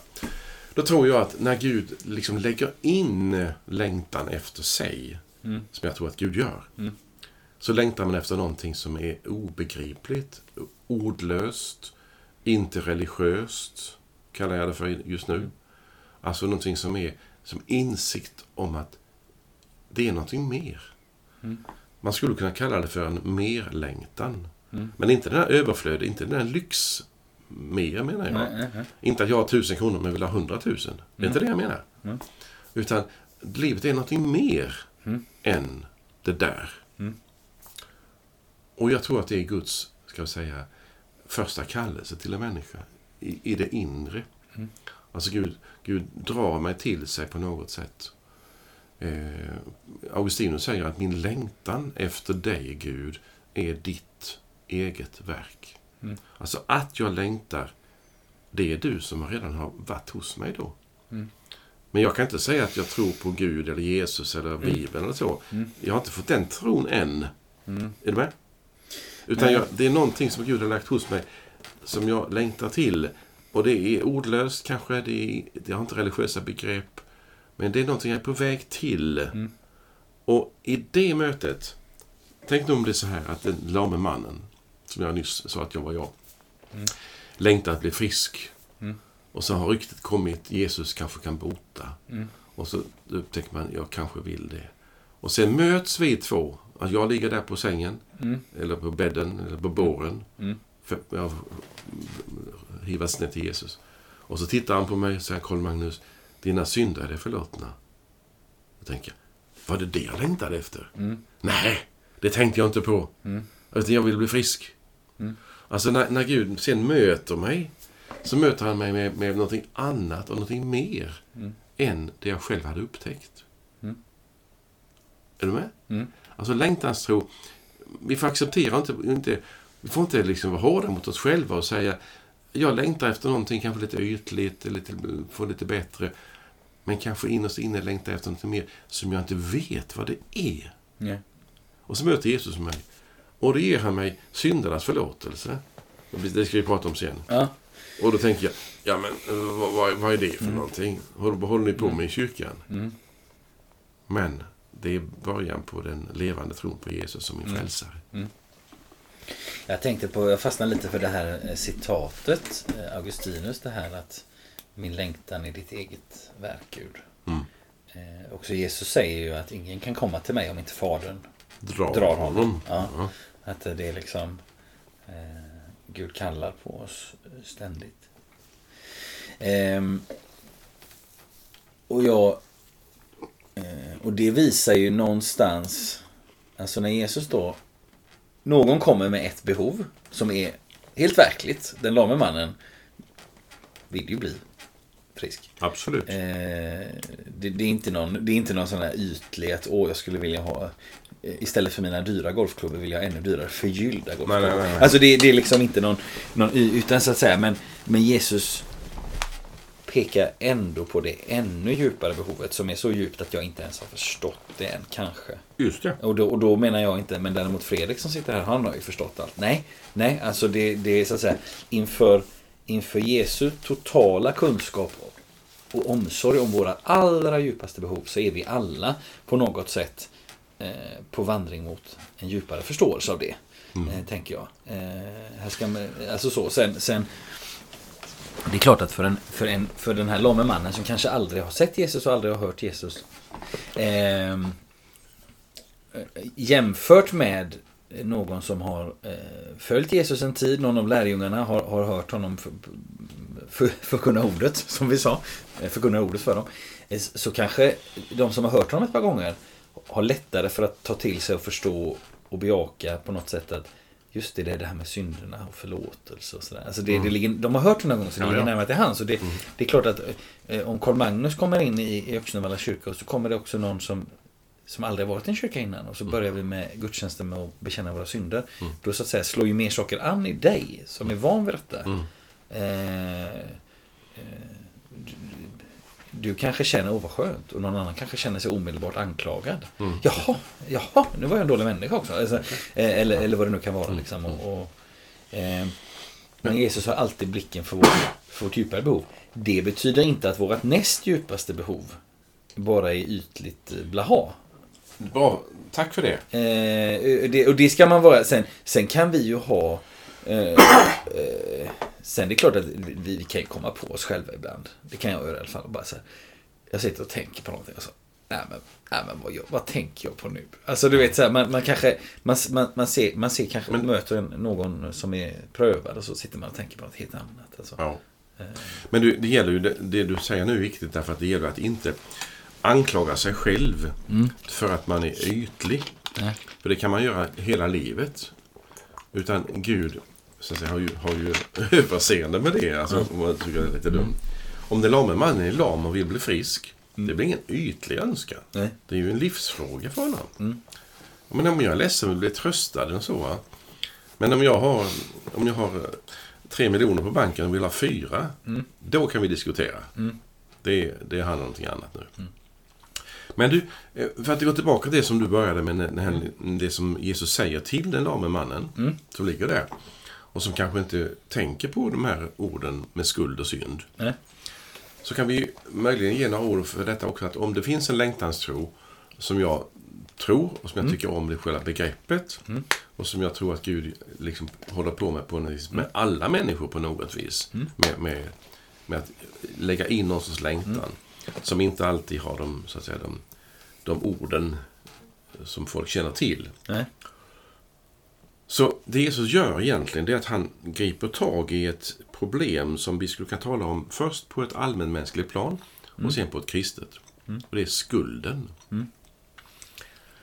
[SPEAKER 1] Då tror jag att när Gud liksom lägger in längtan efter sig,
[SPEAKER 2] Mm.
[SPEAKER 1] som jag tror att Gud gör,
[SPEAKER 2] Mm.
[SPEAKER 1] så längtar man efter någonting som är obegripligt, ordlöst, inte religiöst, kallar jag det för just nu. Alltså någonting som är som insikt om att det är någonting mer.
[SPEAKER 2] Mm.
[SPEAKER 1] Man skulle kunna kalla det för en merlängtan.
[SPEAKER 2] Mm.
[SPEAKER 1] Men inte den här överflöd, inte den här lyx mer menar jag.
[SPEAKER 2] Nej, nej, nej.
[SPEAKER 1] Inte att jag har tusen kronor men vill ha hundratusen. Det är inte det jag menar.
[SPEAKER 2] Mm.
[SPEAKER 1] Utan livet är någonting mer
[SPEAKER 2] Mm.
[SPEAKER 1] än det där.
[SPEAKER 2] Mm.
[SPEAKER 1] Och jag tror att det är Guds, ska jag säga, första kallelse till en människa. I, i det inre.
[SPEAKER 2] Mm.
[SPEAKER 1] Alltså Gud, Gud drar mig till sig på något sätt. Eh, Augustinus säger att min längtan efter dig, Gud, är ditt eget verk.
[SPEAKER 2] Mm.
[SPEAKER 1] Alltså att jag längtar, det är du som redan har varit hos mig då.
[SPEAKER 2] Mm.
[SPEAKER 1] Men jag kan inte säga att jag tror på Gud eller Jesus eller Bibeln eller så.
[SPEAKER 2] Mm.
[SPEAKER 1] Jag har inte fått den tron än.
[SPEAKER 2] Mm.
[SPEAKER 1] Är du med? Utan jag, det är någonting som Gud har lagt hos mig som jag längtar till. Och det är ordlöst kanske, det, är, det har inte religiösa begrepp. Men det är någonting jag är på väg till.
[SPEAKER 2] Mm.
[SPEAKER 1] Och i det mötet, tänk nu om det är så här att den lame mannen, som jag nyss sa att jag var jag,
[SPEAKER 2] Mm.
[SPEAKER 1] längtar att bli frisk.
[SPEAKER 2] Mm.
[SPEAKER 1] Och så har ryktet kommit, Jesus kanske kan bota.
[SPEAKER 2] Mm.
[SPEAKER 1] Och så upptäcker man, jag kanske vill det. Och sen möts vi två. Jag ligger där på sängen,
[SPEAKER 2] Mm.
[SPEAKER 1] eller på bädden, eller på båren. För har hivats ner till Jesus. Och så tittar han på mig och säger, Karl Magnus, dina synder är förlåtna. Då tänker jag, var det det jag längtade efter?
[SPEAKER 2] Mm.
[SPEAKER 1] Nej, det tänkte jag inte på.
[SPEAKER 2] Mm.
[SPEAKER 1] Utan jag vill bli frisk.
[SPEAKER 2] Mm.
[SPEAKER 1] Alltså när, när Gud sen möter mig, så möter han mig med, med någonting annat och någonting mer
[SPEAKER 2] Mm.
[SPEAKER 1] än det jag själv hade upptäckt.
[SPEAKER 2] Mm.
[SPEAKER 1] Är du med?
[SPEAKER 2] Mm.
[SPEAKER 1] Alltså längtanstro, vi får acceptera inte, inte vi får inte liksom vara hårda mot oss själva och säga jag längtar efter någonting kanske lite ytligt, eller lite, få lite bättre. Men kanske innerst inne längtar efter något mer som jag inte vet vad det är.
[SPEAKER 2] Nej.
[SPEAKER 1] Och så möter Jesus mig. Och då ger han mig syndernas förlåtelse. Det ska vi prata om sen.
[SPEAKER 2] Ja.
[SPEAKER 1] Och då tänker jag, ja men vad, vad, vad är det för någonting? Vad vad håller ni på med i kyrkan?
[SPEAKER 2] Mm.
[SPEAKER 1] Men det är början på den levande tron på Jesus som min
[SPEAKER 2] Mm.
[SPEAKER 1] frälsare.
[SPEAKER 2] Jag tänkte på, jag fastnade lite för det här eh, citatet, eh, Augustinus, det här att min längtan är ditt eget verk, Gud.
[SPEAKER 1] Mm.
[SPEAKER 2] Eh, också Jesus säger ju att ingen kan komma till mig om inte Fadern
[SPEAKER 1] Drar,
[SPEAKER 2] drar honom. Ja.
[SPEAKER 1] Ja.
[SPEAKER 2] Att det är liksom eh, Gud kallar på oss ständigt. Ehm, och jag eh, Och det visar ju någonstans Alltså när Jesus då Någon kommer med ett behov som är helt verkligt. Den lame mannen vill ju bli frisk.
[SPEAKER 1] Absolut.
[SPEAKER 2] Eh, det, det, är inte någon, det är inte någon sån här ytlig att åh, jag skulle vilja ha eh, Istället för mina dyra golfklubbor vill jag ha ännu dyrare förgyllda golfklubbor.
[SPEAKER 1] Nej, nej, nej.
[SPEAKER 2] Alltså det, det är liksom inte någon, någon utan så att säga. Men, men Jesus pekar ändå på det ännu djupare behovet som är så djupt att jag inte ens har förstått det än kanske.
[SPEAKER 1] Just det.
[SPEAKER 2] Och då, och då menar jag inte, men däremot Fredrik som sitter här, han har ju förstått allt. Nej, nej, alltså det, det är så att säga inför, inför Jesu totala kunskap och omsorg om våra allra djupaste behov så är vi alla på något sätt eh, på vandring mot en djupare förståelse av det. Eh, tänker jag. Eh, här ska man, alltså så, sen, sen det är klart att för, en, för, en, för den här lame mannen som kanske aldrig har sett Jesus och aldrig har hört Jesus. Eh, jämfört med någon som har eh, följt Jesus en tid, någon av lärjungarna har, har hört honom för, för, förkunna ordet, som vi sa, eh, förkunna ordet för dem. Eh, Så kanske de som har hört honom ett par gånger har lättare för att ta till sig och förstå och bejaka på något sätt att Just det, det är det här med synderna och förlåtelse och sådär. Alltså det, det ligger, de har hört det någon gång så det
[SPEAKER 1] Ja,
[SPEAKER 2] ligger
[SPEAKER 1] ja.
[SPEAKER 2] närmare till hands. Det, det är klart att eh, om Karl Magnus kommer in i, i Öxnevalla kyrka så kommer det också någon som som aldrig varit i en kyrka innan och så börjar vi med gudstjänsten med att bekänna våra synder. Då så att säga slår ju mer saker an i dig som är van vid detta.
[SPEAKER 1] Mm.
[SPEAKER 2] Eh, eh, du, kanske känner, åh vad skönt. Och någon annan kanske känner sig omedelbart anklagad.
[SPEAKER 1] Mm.
[SPEAKER 2] Jaha, jaha, nu var jag en dålig människa också. Alltså, eh, eller, eller vad det nu kan vara. Liksom. Och, och, eh, Men Jesus har alltid blicken för vårt, för vårt djupare behov. Det betyder inte att vårt näst djupaste behov bara är ytligt eh, blaha.
[SPEAKER 1] Bra, tack för det.
[SPEAKER 2] Eh, det, och det ska man vara. Sen, sen kan vi ju ha... Eh, eh, sen det är klart att vi, vi kan ju komma på oss själva ibland. Det kan jag göra i alla fall. Bara så här, jag sitter och tänker på någonting och så. Nej men, nej, men vad, vad tänker jag på nu? Alltså du vet så här, man, man kanske, man, man, man, ser, man ser kanske,
[SPEAKER 1] Men-
[SPEAKER 2] möter en, någon som är prövad och så sitter man och tänker på något helt annat. Alltså.
[SPEAKER 1] Ja. Men du, det gäller ju, det, det du säger nu är viktigt därför att det gäller att inte anklaga sig själv för att man är ytlig.
[SPEAKER 2] Nej.
[SPEAKER 1] För det kan man göra hela livet. Utan Gud så att säga, har ju, har ju överseende med det, alltså, om man tycker det är lite dumt. Om den lame mannen är lam och vill bli frisk, det blir ingen ytlig önskan.
[SPEAKER 2] Nej.
[SPEAKER 1] Det är ju en livsfråga för honom. Men om jag är ledsen och blir tröstad och så. va. Men om jag har, om jag har eh, tre miljoner på banken och vill ha fyra. Då kan vi diskutera. Det, det handlar om någonting annat nu. Men du, eh, för att gå tillbaka till det som du började med, det som Jesus säger till den lame mannen som ligger där. Och som kanske inte tänker på de här orden med skuld och synd.
[SPEAKER 2] Nej.
[SPEAKER 1] Så kan vi möjligen ge några ord för detta också. Att om det finns en längtanstro som jag tror och som jag tycker om det själva begreppet. Och som jag tror att Gud liksom håller på med på något vis, med alla människor på något vis. Med, med, med att lägga in någon sorts längtan. Som inte alltid har de, så att säga, de, de orden som folk känner till.
[SPEAKER 2] Nej.
[SPEAKER 1] Så det Jesus gör egentligen det är att han griper tag i ett problem som vi skulle kunna tala om först på ett allmänmänskligt plan och sen på ett kristet. Och det är skulden.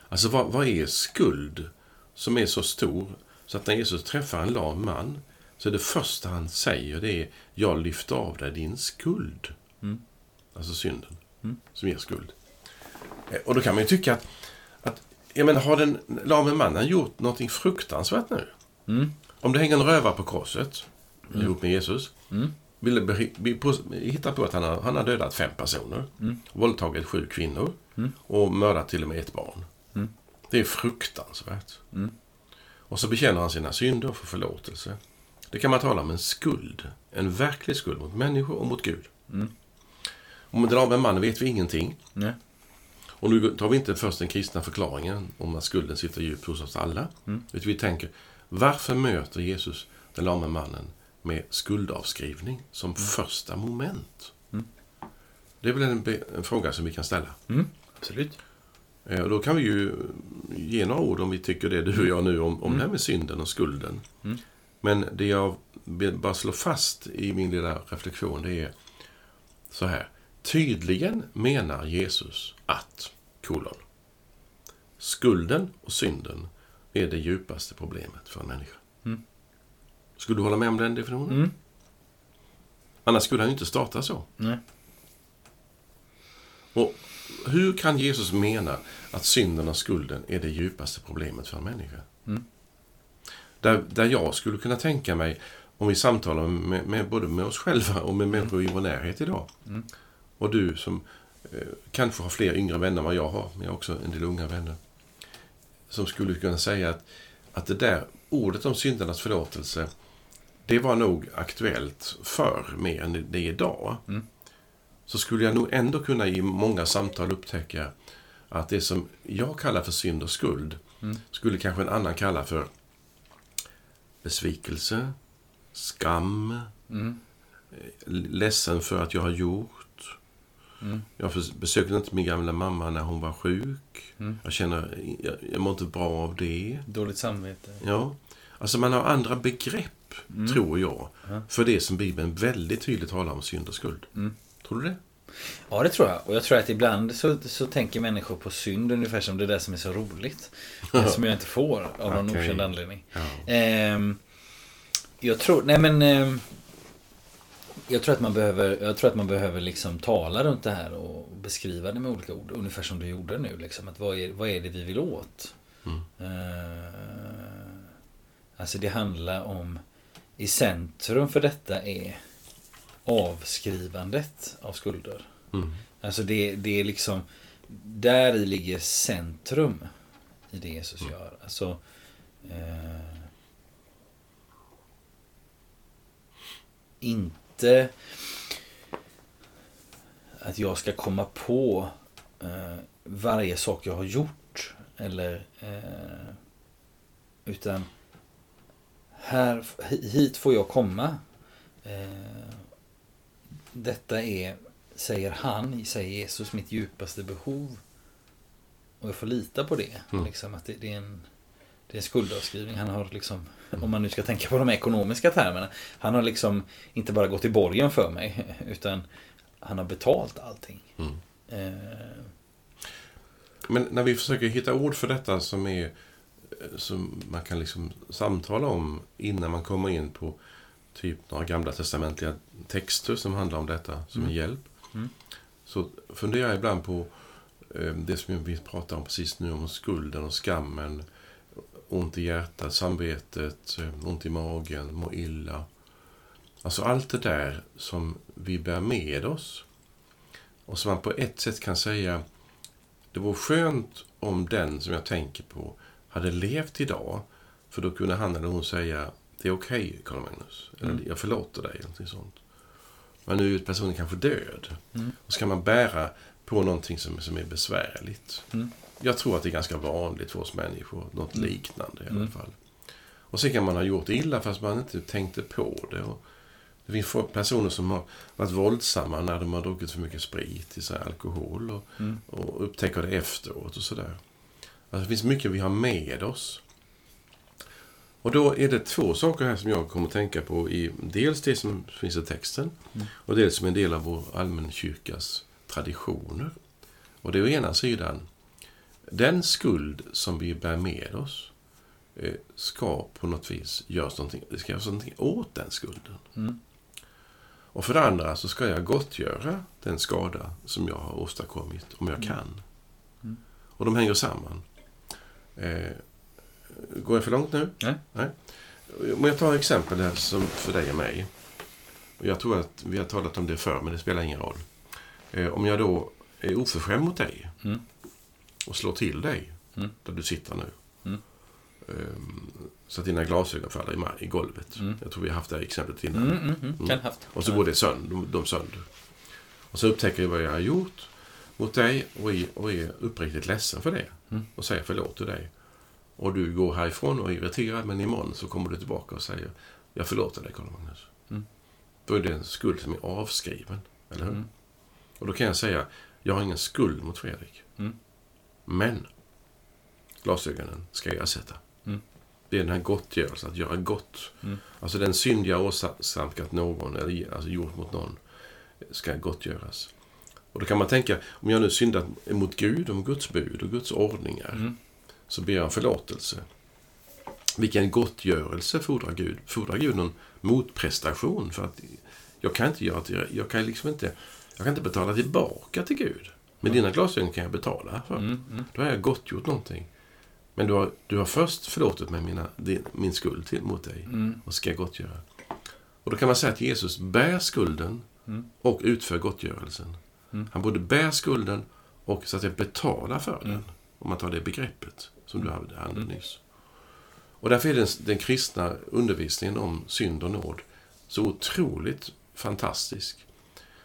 [SPEAKER 1] Alltså vad, vad är skuld som är så stor så att när Jesus träffar en lam man så är det första han säger det är Jag lyfter av dig din skuld. Alltså synden som ger skuld. Eh, Och då kan man ju tycka att jag menar, har den lame mannen gjort någonting fruktansvärt nu? Om det hänger en rövare på korset ihop med Jesus. Vill be- be- på- hitta på att han har, han har dödat fem personer. Våldtagit sju kvinnor. Och mördat till och med ett barn. Det är fruktansvärt. Och så bekänner han sina synder och får förlåtelse. Det kan man tala om en skuld. En verklig skuld mot människor och mot Gud. Om den lame mannen vet vi ingenting.
[SPEAKER 2] Nej.
[SPEAKER 1] Och nu tar vi inte först den kristna förklaringen om att skulden sitter djupt hos oss alla. Utan vi tänker, varför möter Jesus den lame mannen med skuldavskrivning som första moment? Det är väl en, en fråga som vi kan ställa.
[SPEAKER 2] Mm. Absolut.
[SPEAKER 1] Eh, Och då kan vi ju ge några ord om vi tycker det, du och jag nu, om, om det här med synden och skulden. Men det jag bara slå fast i min lilla reflektion, det är så här. Tydligen menar Jesus att, kolon, skulden och synden är det djupaste problemet för en människa. Skulle du hålla med om den definitionen?
[SPEAKER 2] Mm.
[SPEAKER 1] Annars skulle han ju inte starta så.
[SPEAKER 2] Nej.
[SPEAKER 1] Och hur kan Jesus mena att synden och skulden är det djupaste problemet för en människa? Där, där jag skulle kunna tänka mig, om vi samtalar med, med både med oss själva och med människor i vår närhet idag. Och du som eh, kanske har fler yngre vänner än vad jag har, men jag har också en del unga vänner. Som skulle kunna säga att, att det där ordet om syndernas förlåtelse, det var nog aktuellt förr mer än det är idag så skulle jag nog ändå kunna i många samtal upptäcka att det som jag kallar för synd och skuld skulle kanske en annan kalla för besvikelse, skam, eh, ledsen för att jag har gjort. Jag förs- besökte inte min gamla mamma när hon var sjuk. Jag känner, jag, jag mår inte bra av det.
[SPEAKER 2] Dåligt samvete.
[SPEAKER 1] Ja, alltså man har andra begrepp, tror jag, för det som Bibeln väldigt tydligt talar om synd och skuld. Tror du det?
[SPEAKER 2] Ja, det tror jag. Och jag tror att ibland så, så tänker människor på synd ungefär som det där som är så roligt. som jag inte får av någon
[SPEAKER 1] Okej.
[SPEAKER 2] okänd anledning.
[SPEAKER 1] Ja.
[SPEAKER 2] Ehm, jag tror, nej men... ehm, jag tror att man behöver, jag tror att man behöver liksom tala runt det här och beskriva det med olika ord. Ungefär som du gjorde nu. Liksom, att vad, är, vad är det vi vill åt? Eh, alltså det handlar om... I centrum för detta är avskrivandet av skulder.
[SPEAKER 1] Mm.
[SPEAKER 2] Alltså det, det är liksom... Där i ligger centrum i det Jesus gör. Alltså... Eh, inte att jag ska komma på eh, varje sak jag har gjort. Eller eh, utan här, hit får jag komma. Eh, detta är, säger han, säger Jesus, mitt djupaste behov. Och jag får lita på det. Mm. Liksom, att det, det, är en, det är skuldavskrivning. Han har liksom, om man nu ska tänka på de ekonomiska termerna. Han har liksom inte bara gått i borgen för mig. Utan han har betalt allting. Mm. Eh.
[SPEAKER 1] Men när vi försöker hitta ord för detta som är som man kan liksom samtala om innan man kommer in på typ några gamla testamentliga texter som handlar om detta som mm. en hjälp. Mm. Så funderar jag ibland på eh, det som vi pratar om precis nu, om skulden och skammen. Ont i hjärtat, samvetet, eh, ont i magen, må illa. Alltså allt det där som vi bär med oss. Och som man på ett sätt kan säga, det vore skönt om den som jag tänker på hade levt idag. För då kunde han eller hon säga, det är okej okay, Carl Magnus. Eller mm. jag förlåter dig. Någonting sånt. Men nu är personen kanske död. Mm. Och ska man bära på någonting som, som är besvärligt. Mm. Jag tror att det är ganska vanligt för oss människor. Något mm. liknande i alla mm. fall. Och sen kan man ha gjort illa fast man inte tänkte på det. Och det finns personer som har varit våldsamma när de har druckit för mycket sprit, i alkohol. Och, mm. och upptäcker det efteråt och sådär. Alltså, det finns mycket vi har med oss. Och då är det två saker här som jag kommer att tänka på. I dels det som finns i texten mm. och dels som en del av vår allmänkyrkas traditioner. Och det är å ena sidan, den skuld som vi bär med oss eh, ska på något vis göras någonting, det ska göras någonting åt den skulden. Mm. Och för det andra så ska jag gottgöra den skada som jag har åstadkommit, om jag mm. kan. Mm. Och de hänger samman. Eh, går jag för långt nu?
[SPEAKER 2] Nej.
[SPEAKER 1] Nej. Om jag tar exempel här som för dig och mig. Jag tror att vi har talat om det förr, men det spelar ingen roll. Eh, om jag då är oförskämd mot dig mm. Och slår till dig mm. där du sitter nu. Mm. Um, så att dina glasögon faller i, i golvet. Mm. Jag tror vi har haft det här exemplet innan.
[SPEAKER 2] Mm, mm, mm. Haft.
[SPEAKER 1] Och så går det sönder, de, de sönder. Och så upptäcker jag vad jag har gjort mot dig och är, och är uppriktigt ledsen för det. Och säger förlåt till dig. Och du går härifrån och är irriterad, men imorgon så kommer du tillbaka och säger jag förlåter dig, Karl-Magnus. Mm. Då är det en skuld som är avskriven, eller hur? Och då kan jag säga, jag har ingen skuld mot Fredrik. Mm. Men glasögonen ska jag ersätta. Mm. Det är den här gottgörelsen, att göra gott. Mm. Alltså den synd jag åsamkat någon, eller alltså gjort mot någon, ska gottgöras. Och då kan man tänka, om jag nu syndat mot Gud, om Guds bud och Guds ordningar, mm. så ber jag om förlåtelse. Vilken gottgörelse fordrar Gud? Fordrar Gud någon motprestation? För att jag kan inte göra jag kan liksom inte, jag kan inte betala tillbaka till Gud. Men dina glasögon kan jag betala för. Mm, mm. Då har jag gottgjort någonting. Men du har, du har först förlåtit mig mina, din, min skuld till, mot dig. Mm. Och ska jag gottgöra. Och då kan man säga att Jesus bär skulden mm. och utför gottgörelsen. Mm. Han både bär skulden och så att säga betalar för den. Mm. Om man tar det begreppet som du hade mm. nyss. Och därför är den, den kristna undervisningen om synd och nåd så otroligt fantastisk.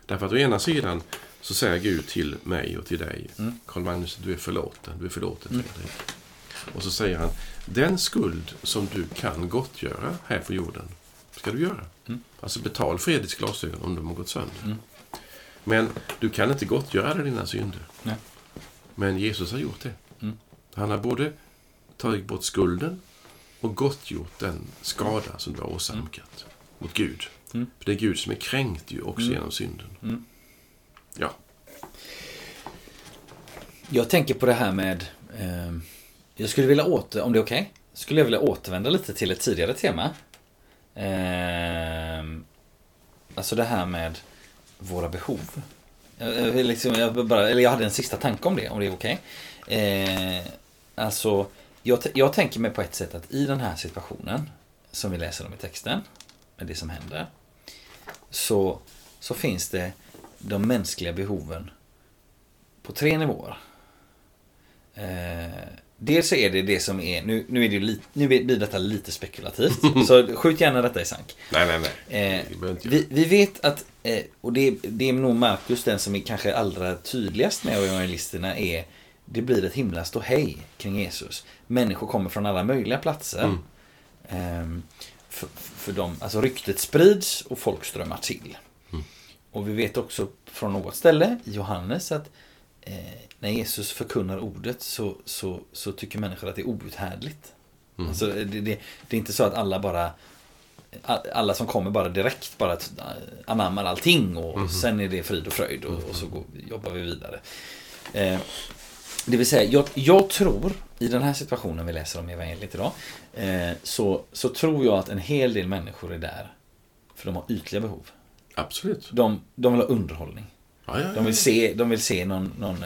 [SPEAKER 1] Därför att å ena sidan så säger Gud till mig och till dig, mm. Karl Magnus, du är förlåten, du är förlåten mm. Och så säger han, den skuld som du kan gottgöra här på jorden, ska du göra. Mm. Alltså betal Fredriks glasögon om de har gått sönder. Mm. Men du kan inte gottgöra dina synder. Nej. Men Jesus har gjort det. Mm. Han har både tagit bort skulden och gottgjort den skada som du har åsamkat mm. mot Gud. Mm. För det är Gud som är kränkt ju också mm. genom synden. Ja.
[SPEAKER 2] Jag tänker på det här med... Eh, jag skulle vilja åter, om det är okej, okay, skulle jag vilja återvända lite till ett tidigare tema. Eh, alltså det här med våra behov. Jag, liksom, jag, bara, eller jag hade en sista tanke om det, om det är okej. Okay. Eh, alltså, jag, jag tänker mig på ett sätt att i den här situationen, som vi läser om i texten, med det som händer, så, så finns det de mänskliga behoven på tre nivåer. Eh, dels är det det som är, nu, nu, är det li, nu blir detta lite spekulativt. så skjut gärna detta i sank.
[SPEAKER 1] Nej, nej,
[SPEAKER 2] nej. Eh, vi, vi, vet att, eh, och det, det är nog Markus den som är kanske allra tydligast med evangelisterna är det blir ett himla hej kring Jesus. Människor kommer från alla möjliga platser. Mm. Eh, för, för dem, alltså ryktet sprids och folk strömmar till. Mm. Och vi vet också från något ställe Johannes att eh, när Jesus förkunnar ordet så, så, så tycker människor att det är outhärdligt. Mm. Alltså, det, det, det, är inte så att alla bara alla som kommer bara direkt bara anammar allting och mm. sen är det frid och fröjd och, och så går, jobbar vi vidare. Eh, det vill säga, jag, jag, tror i den här situationen vi läser om i evangeliet idag eh, så, så tror jag att en hel del människor är där för de har ytliga behov.
[SPEAKER 1] Absolut.
[SPEAKER 2] De, de vill ha underhållning.
[SPEAKER 1] Ja, ja, ja.
[SPEAKER 2] De vill se, de vill se någon, någon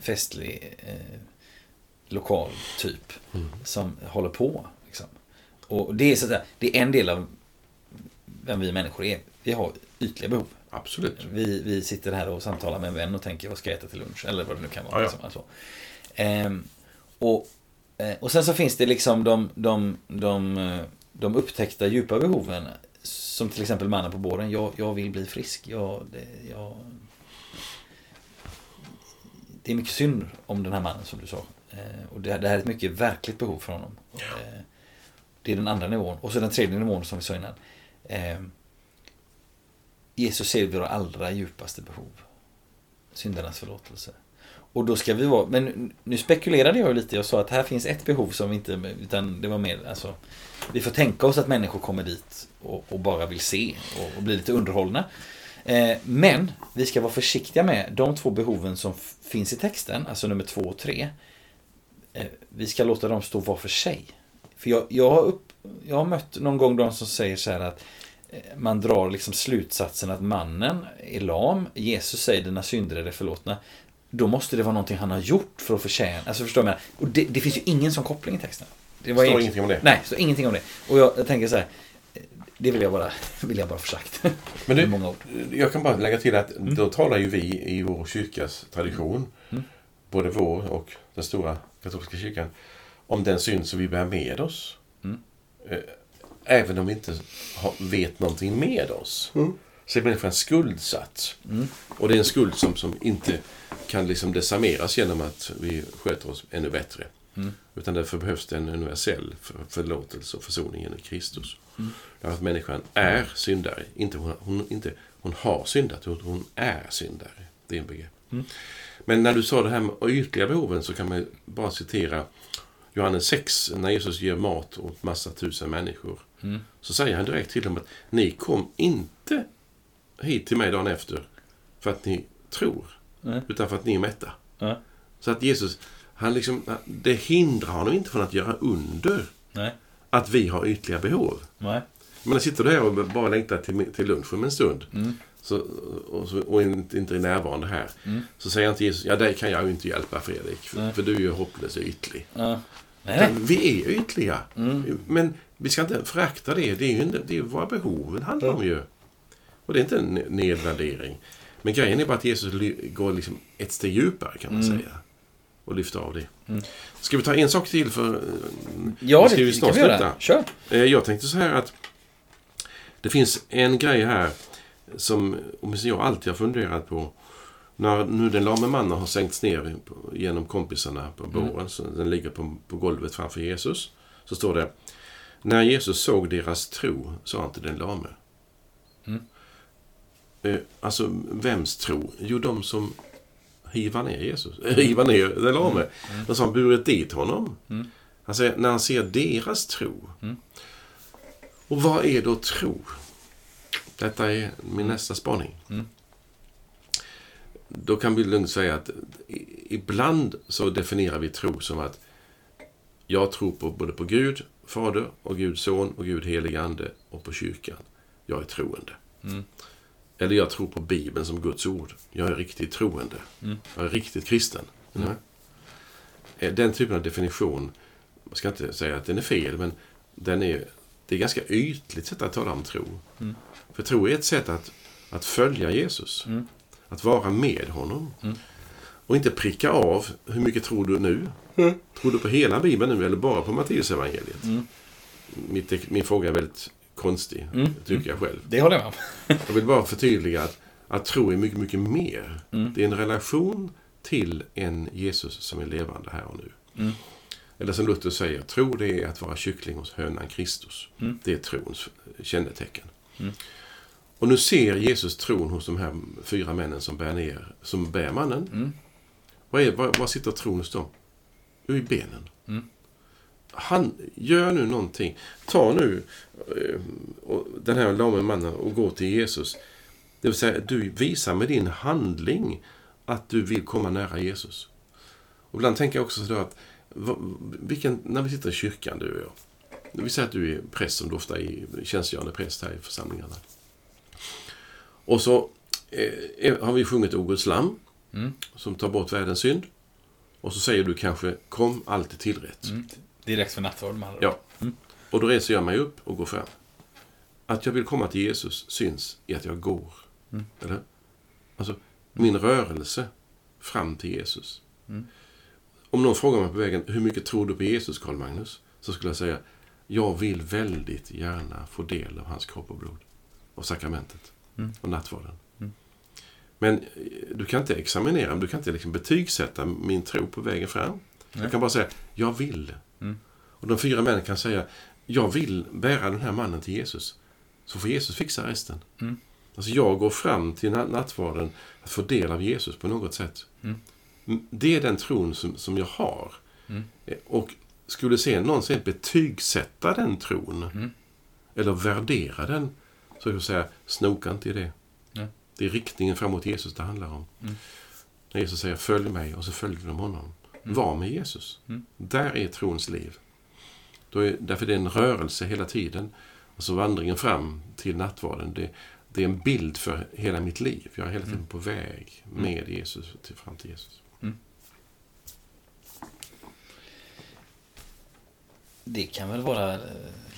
[SPEAKER 2] festlig eh, lokal typ mm. som håller på. Liksom. Och det är, så att det är en del av vem vi människor är. Vi har ytliga behov.
[SPEAKER 1] Absolut.
[SPEAKER 2] Vi, vi sitter här och samtalar med en vän och tänker vad ska jag äta till lunch? Eller vad det nu kan vara. Liksom, alltså. ehm, och, eh, och sen så finns det liksom de, de, de, eh, de upptäckta djupa behoven. Som till exempel mannen på båren. Jag, jag vill bli frisk. Jag, det, jag, det är mycket synd om den här mannen som du sa. Eh, och det, det, här är ett mycket verkligt behov för honom. Ja. Eh, det är den andra nivån. Och så den tredje nivån som vi sa innan. Eh, Jesus ser våra allra djupaste behov. Syndarnas förlåtelse. Och då ska vi vara, men nu spekulerade jag lite. Jag sa att här finns ett behov som inte, utan det var mer, alltså. Vi får tänka oss att människor kommer dit och, och bara vill se och, och bli lite underhållna. Eh, men vi ska vara försiktiga med de två behoven som finns i texten, alltså nummer två och tre. Eh, vi ska låta dem stå var för sig. För jag, jag, har, upp, jag har mött någon gång de som säger så här att eh, man drar liksom slutsatsen att mannen är lam. Jesus säger dina synder är förlåtna. Då måste det vara någonting han har gjort för att förtjäna. Alltså förstår du? Och det, det finns ju ingen sån koppling i texten.
[SPEAKER 1] Det var står ingenting om det.
[SPEAKER 2] Nej, står ingenting om det. Och jag, jag tänker så här. Det vill jag bara, vill jag bara få sagt.
[SPEAKER 1] Men du, många ord. jag kan bara lägga till att mm. då talar ju vi i vår kyrkas tradition, mm. både vår och den stora katolska kyrkan, om den synd som vi bär med oss. Mm. Eh, även om vi inte vet någonting med oss. Mm. Så är människan skuldsatt. Mm. Och det är en skuld som, som inte kan liksom desarmeras genom att vi sköter oss ännu bättre. Mm. Utan därför behövs det en universell förlåtelse och försoning genom Kristus. Mm. Därför att människan är syndare. Inte hon, hon, inte, hon har syndat, hon, hon är syndare. Det är en begrepp. Mm. Men när du sa det här med ytliga behoven så kan man bara citera Johannes 6, när Jesus ger mat åt massa tusen människor. Mm. Så säger han direkt till dem att ni kom inte hit till mig dagen efter för att ni tror, mm. utan för att ni är mätta. Mm. Så att Jesus, han liksom, det hindrar honom inte från att göra under. Nej. Att vi har ytliga behov. Nej. Men sitter du här och bara längtar till, till lunch om en stund mm. så, och, så, och, inte, inte är närvarande här. Mm. Så säger till Jesus, ja dig kan jag ju inte hjälpa Fredrik. För, för du är ju hopplöst ytlig. Ja. Vi är ytliga. Mm. Men vi ska inte förakta det. Det är ju det är våra behov det handlar om ju. Och det är inte en nedvärdering. Men grejen är bara att Jesus går liksom ett steg djupare kan man mm. säga och lyfta av det. Mm. Ska vi ta en sak till för
[SPEAKER 2] Ja, ska det, vi snart kan vi göra. Kör.
[SPEAKER 1] Eh, jag tänkte så här att det finns en grej här som jag alltid har funderat på. När nu den lame mannen har sänkts ner genom kompisarna på båren, mm. så den ligger på, på golvet framför Jesus. Så står det När Jesus såg deras tro sa han till den lame. Mm. Eh, alltså, vems tro? Jo, de som hiva ner Jesus. Mm. hiva ner den lame. Mm. Mm. Har han burit dit honom. Mm. Säger, när han ser deras tro. Mm. Och vad är då tro? Detta är min mm. nästa spaning. Mm. Då kan vi lugnt säga att ibland så definierar vi tro som att jag tror på både på Gud, Fader och Gud son och Gud helig ande och på kyrkan. Jag är troende. Mm. Eller jag tror på Bibeln som Guds ord. Jag är riktigt troende. Mm. Jag är riktigt kristen. Mm. Eh, den typen av definition, man ska inte säga att den är fel, men den är, det är ganska ytligt sätt att tala om tro. Mm. För tro är ett sätt att, att följa Jesus. Mm. Att vara med honom. Mm. Och inte pricka av, hur mycket tror du nu? Tror du på hela Bibeln nu eller bara på Matteusevangeliet?
[SPEAKER 2] Mm.
[SPEAKER 1] Mitt, min fråga är väldigt konstig,
[SPEAKER 2] Mm.
[SPEAKER 1] tycker jag själv.
[SPEAKER 2] Det håller jag med om.
[SPEAKER 1] Jag vill bara förtydliga att, att tro är mycket, mycket mer.
[SPEAKER 2] Mm.
[SPEAKER 1] Det är en relation till en Jesus som är levande här och nu.
[SPEAKER 2] Mm.
[SPEAKER 1] Eller som Luther säger, tro det är att vara kyckling hos hönan Kristus.
[SPEAKER 2] Mm.
[SPEAKER 1] Det är trons kännetecken.
[SPEAKER 2] Mm.
[SPEAKER 1] Och nu ser Jesus tron hos de här fyra männen som bär ner, som bär mannen.
[SPEAKER 2] Mm.
[SPEAKER 1] Vad, är, vad, vad sitter tron hos dem? Jo, i benen. Han gör nu någonting. Ta nu eh, den här lame mannen och gå till Jesus. Det vill säga, du visar med din handling att du vill komma nära Jesus. Och ibland tänker jag också så att vilken, när vi sitter i kyrkan, du och jag. Vi säger att du är präst, som du ofta är tjänstgörande präst här i församlingarna. Och så eh, har vi sjungit O Guds lamm,
[SPEAKER 2] Mm.
[SPEAKER 1] som tar bort världens synd. Och så säger du kanske, kom alltid till rätt.
[SPEAKER 2] Mm. Direkt för nattvard med andra
[SPEAKER 1] Ja.
[SPEAKER 2] ord. Mm.
[SPEAKER 1] Och då reser jag mig upp och går fram. Att jag vill komma till Jesus syns i att jag går.
[SPEAKER 2] Mm.
[SPEAKER 1] Eller? Alltså, min rörelse fram till Jesus.
[SPEAKER 2] Mm.
[SPEAKER 1] Om någon frågar mig på vägen, hur mycket tror du på Jesus, Karl Magnus? Så skulle jag säga, jag vill väldigt gärna få del av hans kropp och blod. Och sakramentet.
[SPEAKER 2] Mm.
[SPEAKER 1] Och nattvarden.
[SPEAKER 2] Mm.
[SPEAKER 1] Men eh, du kan inte examinera, du kan inte liksom betygsätta min tro på vägen fram.
[SPEAKER 2] Nej.
[SPEAKER 1] Jag kan bara säga, jag vill.
[SPEAKER 2] Mm.
[SPEAKER 1] Och de fyra männen kan säga, jag vill bära den här mannen till Jesus. Så får Jesus fixa resten.
[SPEAKER 2] Mm.
[SPEAKER 1] Alltså jag går fram till nat- nattvarden att få del av Jesus på något sätt.
[SPEAKER 2] Mm.
[SPEAKER 1] Det är den tron som, som jag har.
[SPEAKER 2] Mm.
[SPEAKER 1] Eh, Och skulle sen någonsin betygsätta den tron,
[SPEAKER 2] Mm.
[SPEAKER 1] eller värdera den, så jag säga, snoka inte i det.
[SPEAKER 2] Nej.
[SPEAKER 1] Det är riktningen framåt Jesus det handlar om.
[SPEAKER 2] Mm.
[SPEAKER 1] När Jesus säger följ mig och så följer de honom.
[SPEAKER 2] Mm.
[SPEAKER 1] Var med Jesus.
[SPEAKER 2] Mm.
[SPEAKER 1] Där är trons liv. Då är, därför är det en rörelse hela tiden. Alltså vandringen fram till nattvarden, det, det är en bild för hela mitt liv. Jag är hela tiden
[SPEAKER 2] Mm.
[SPEAKER 1] på väg med Jesus till, fram till Jesus.
[SPEAKER 2] Det kan väl vara eh,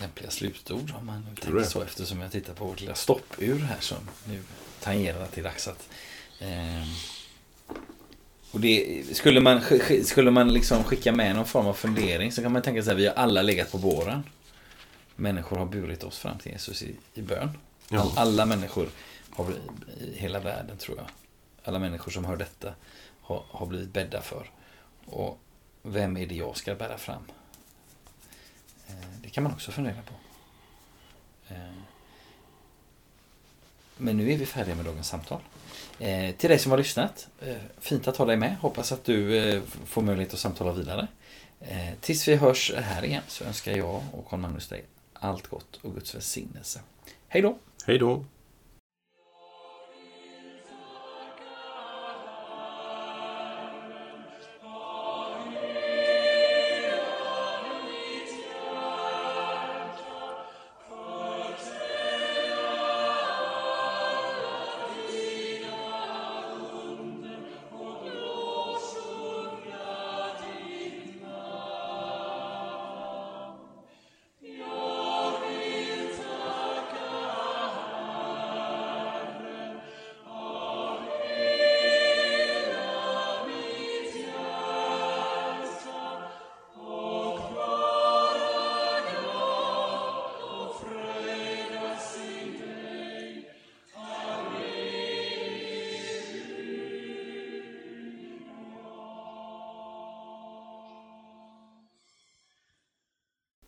[SPEAKER 2] lämpliga slutord om man nu tänker så eftersom jag tittar på vårt lilla stoppur här som nu tangerar att det är dags att eh, och det, skulle man, sk- sk- skulle man liksom skicka med någon form av fundering så kan man tänka sig att vi har alla legat på båren. Människor har burit oss fram till Jesus i, i bön.
[SPEAKER 1] Ja.
[SPEAKER 2] All, alla människor har i hela världen tror jag. Alla människor som hör detta har, har blivit bädda för. Och vem är det jag ska bära fram? Eh, Det kan man också fundera på. Eh, Men nu är vi färdiga med dagens samtal. Eh, Till dig som har lyssnat, eh, fint att ha dig med. Hoppas att du eh, får möjlighet att samtala vidare. Eh, Tills vi hörs här igen så önskar jag och Carl Magnus dig allt gott och Guds välsignelse. Hej då!
[SPEAKER 1] Hej då!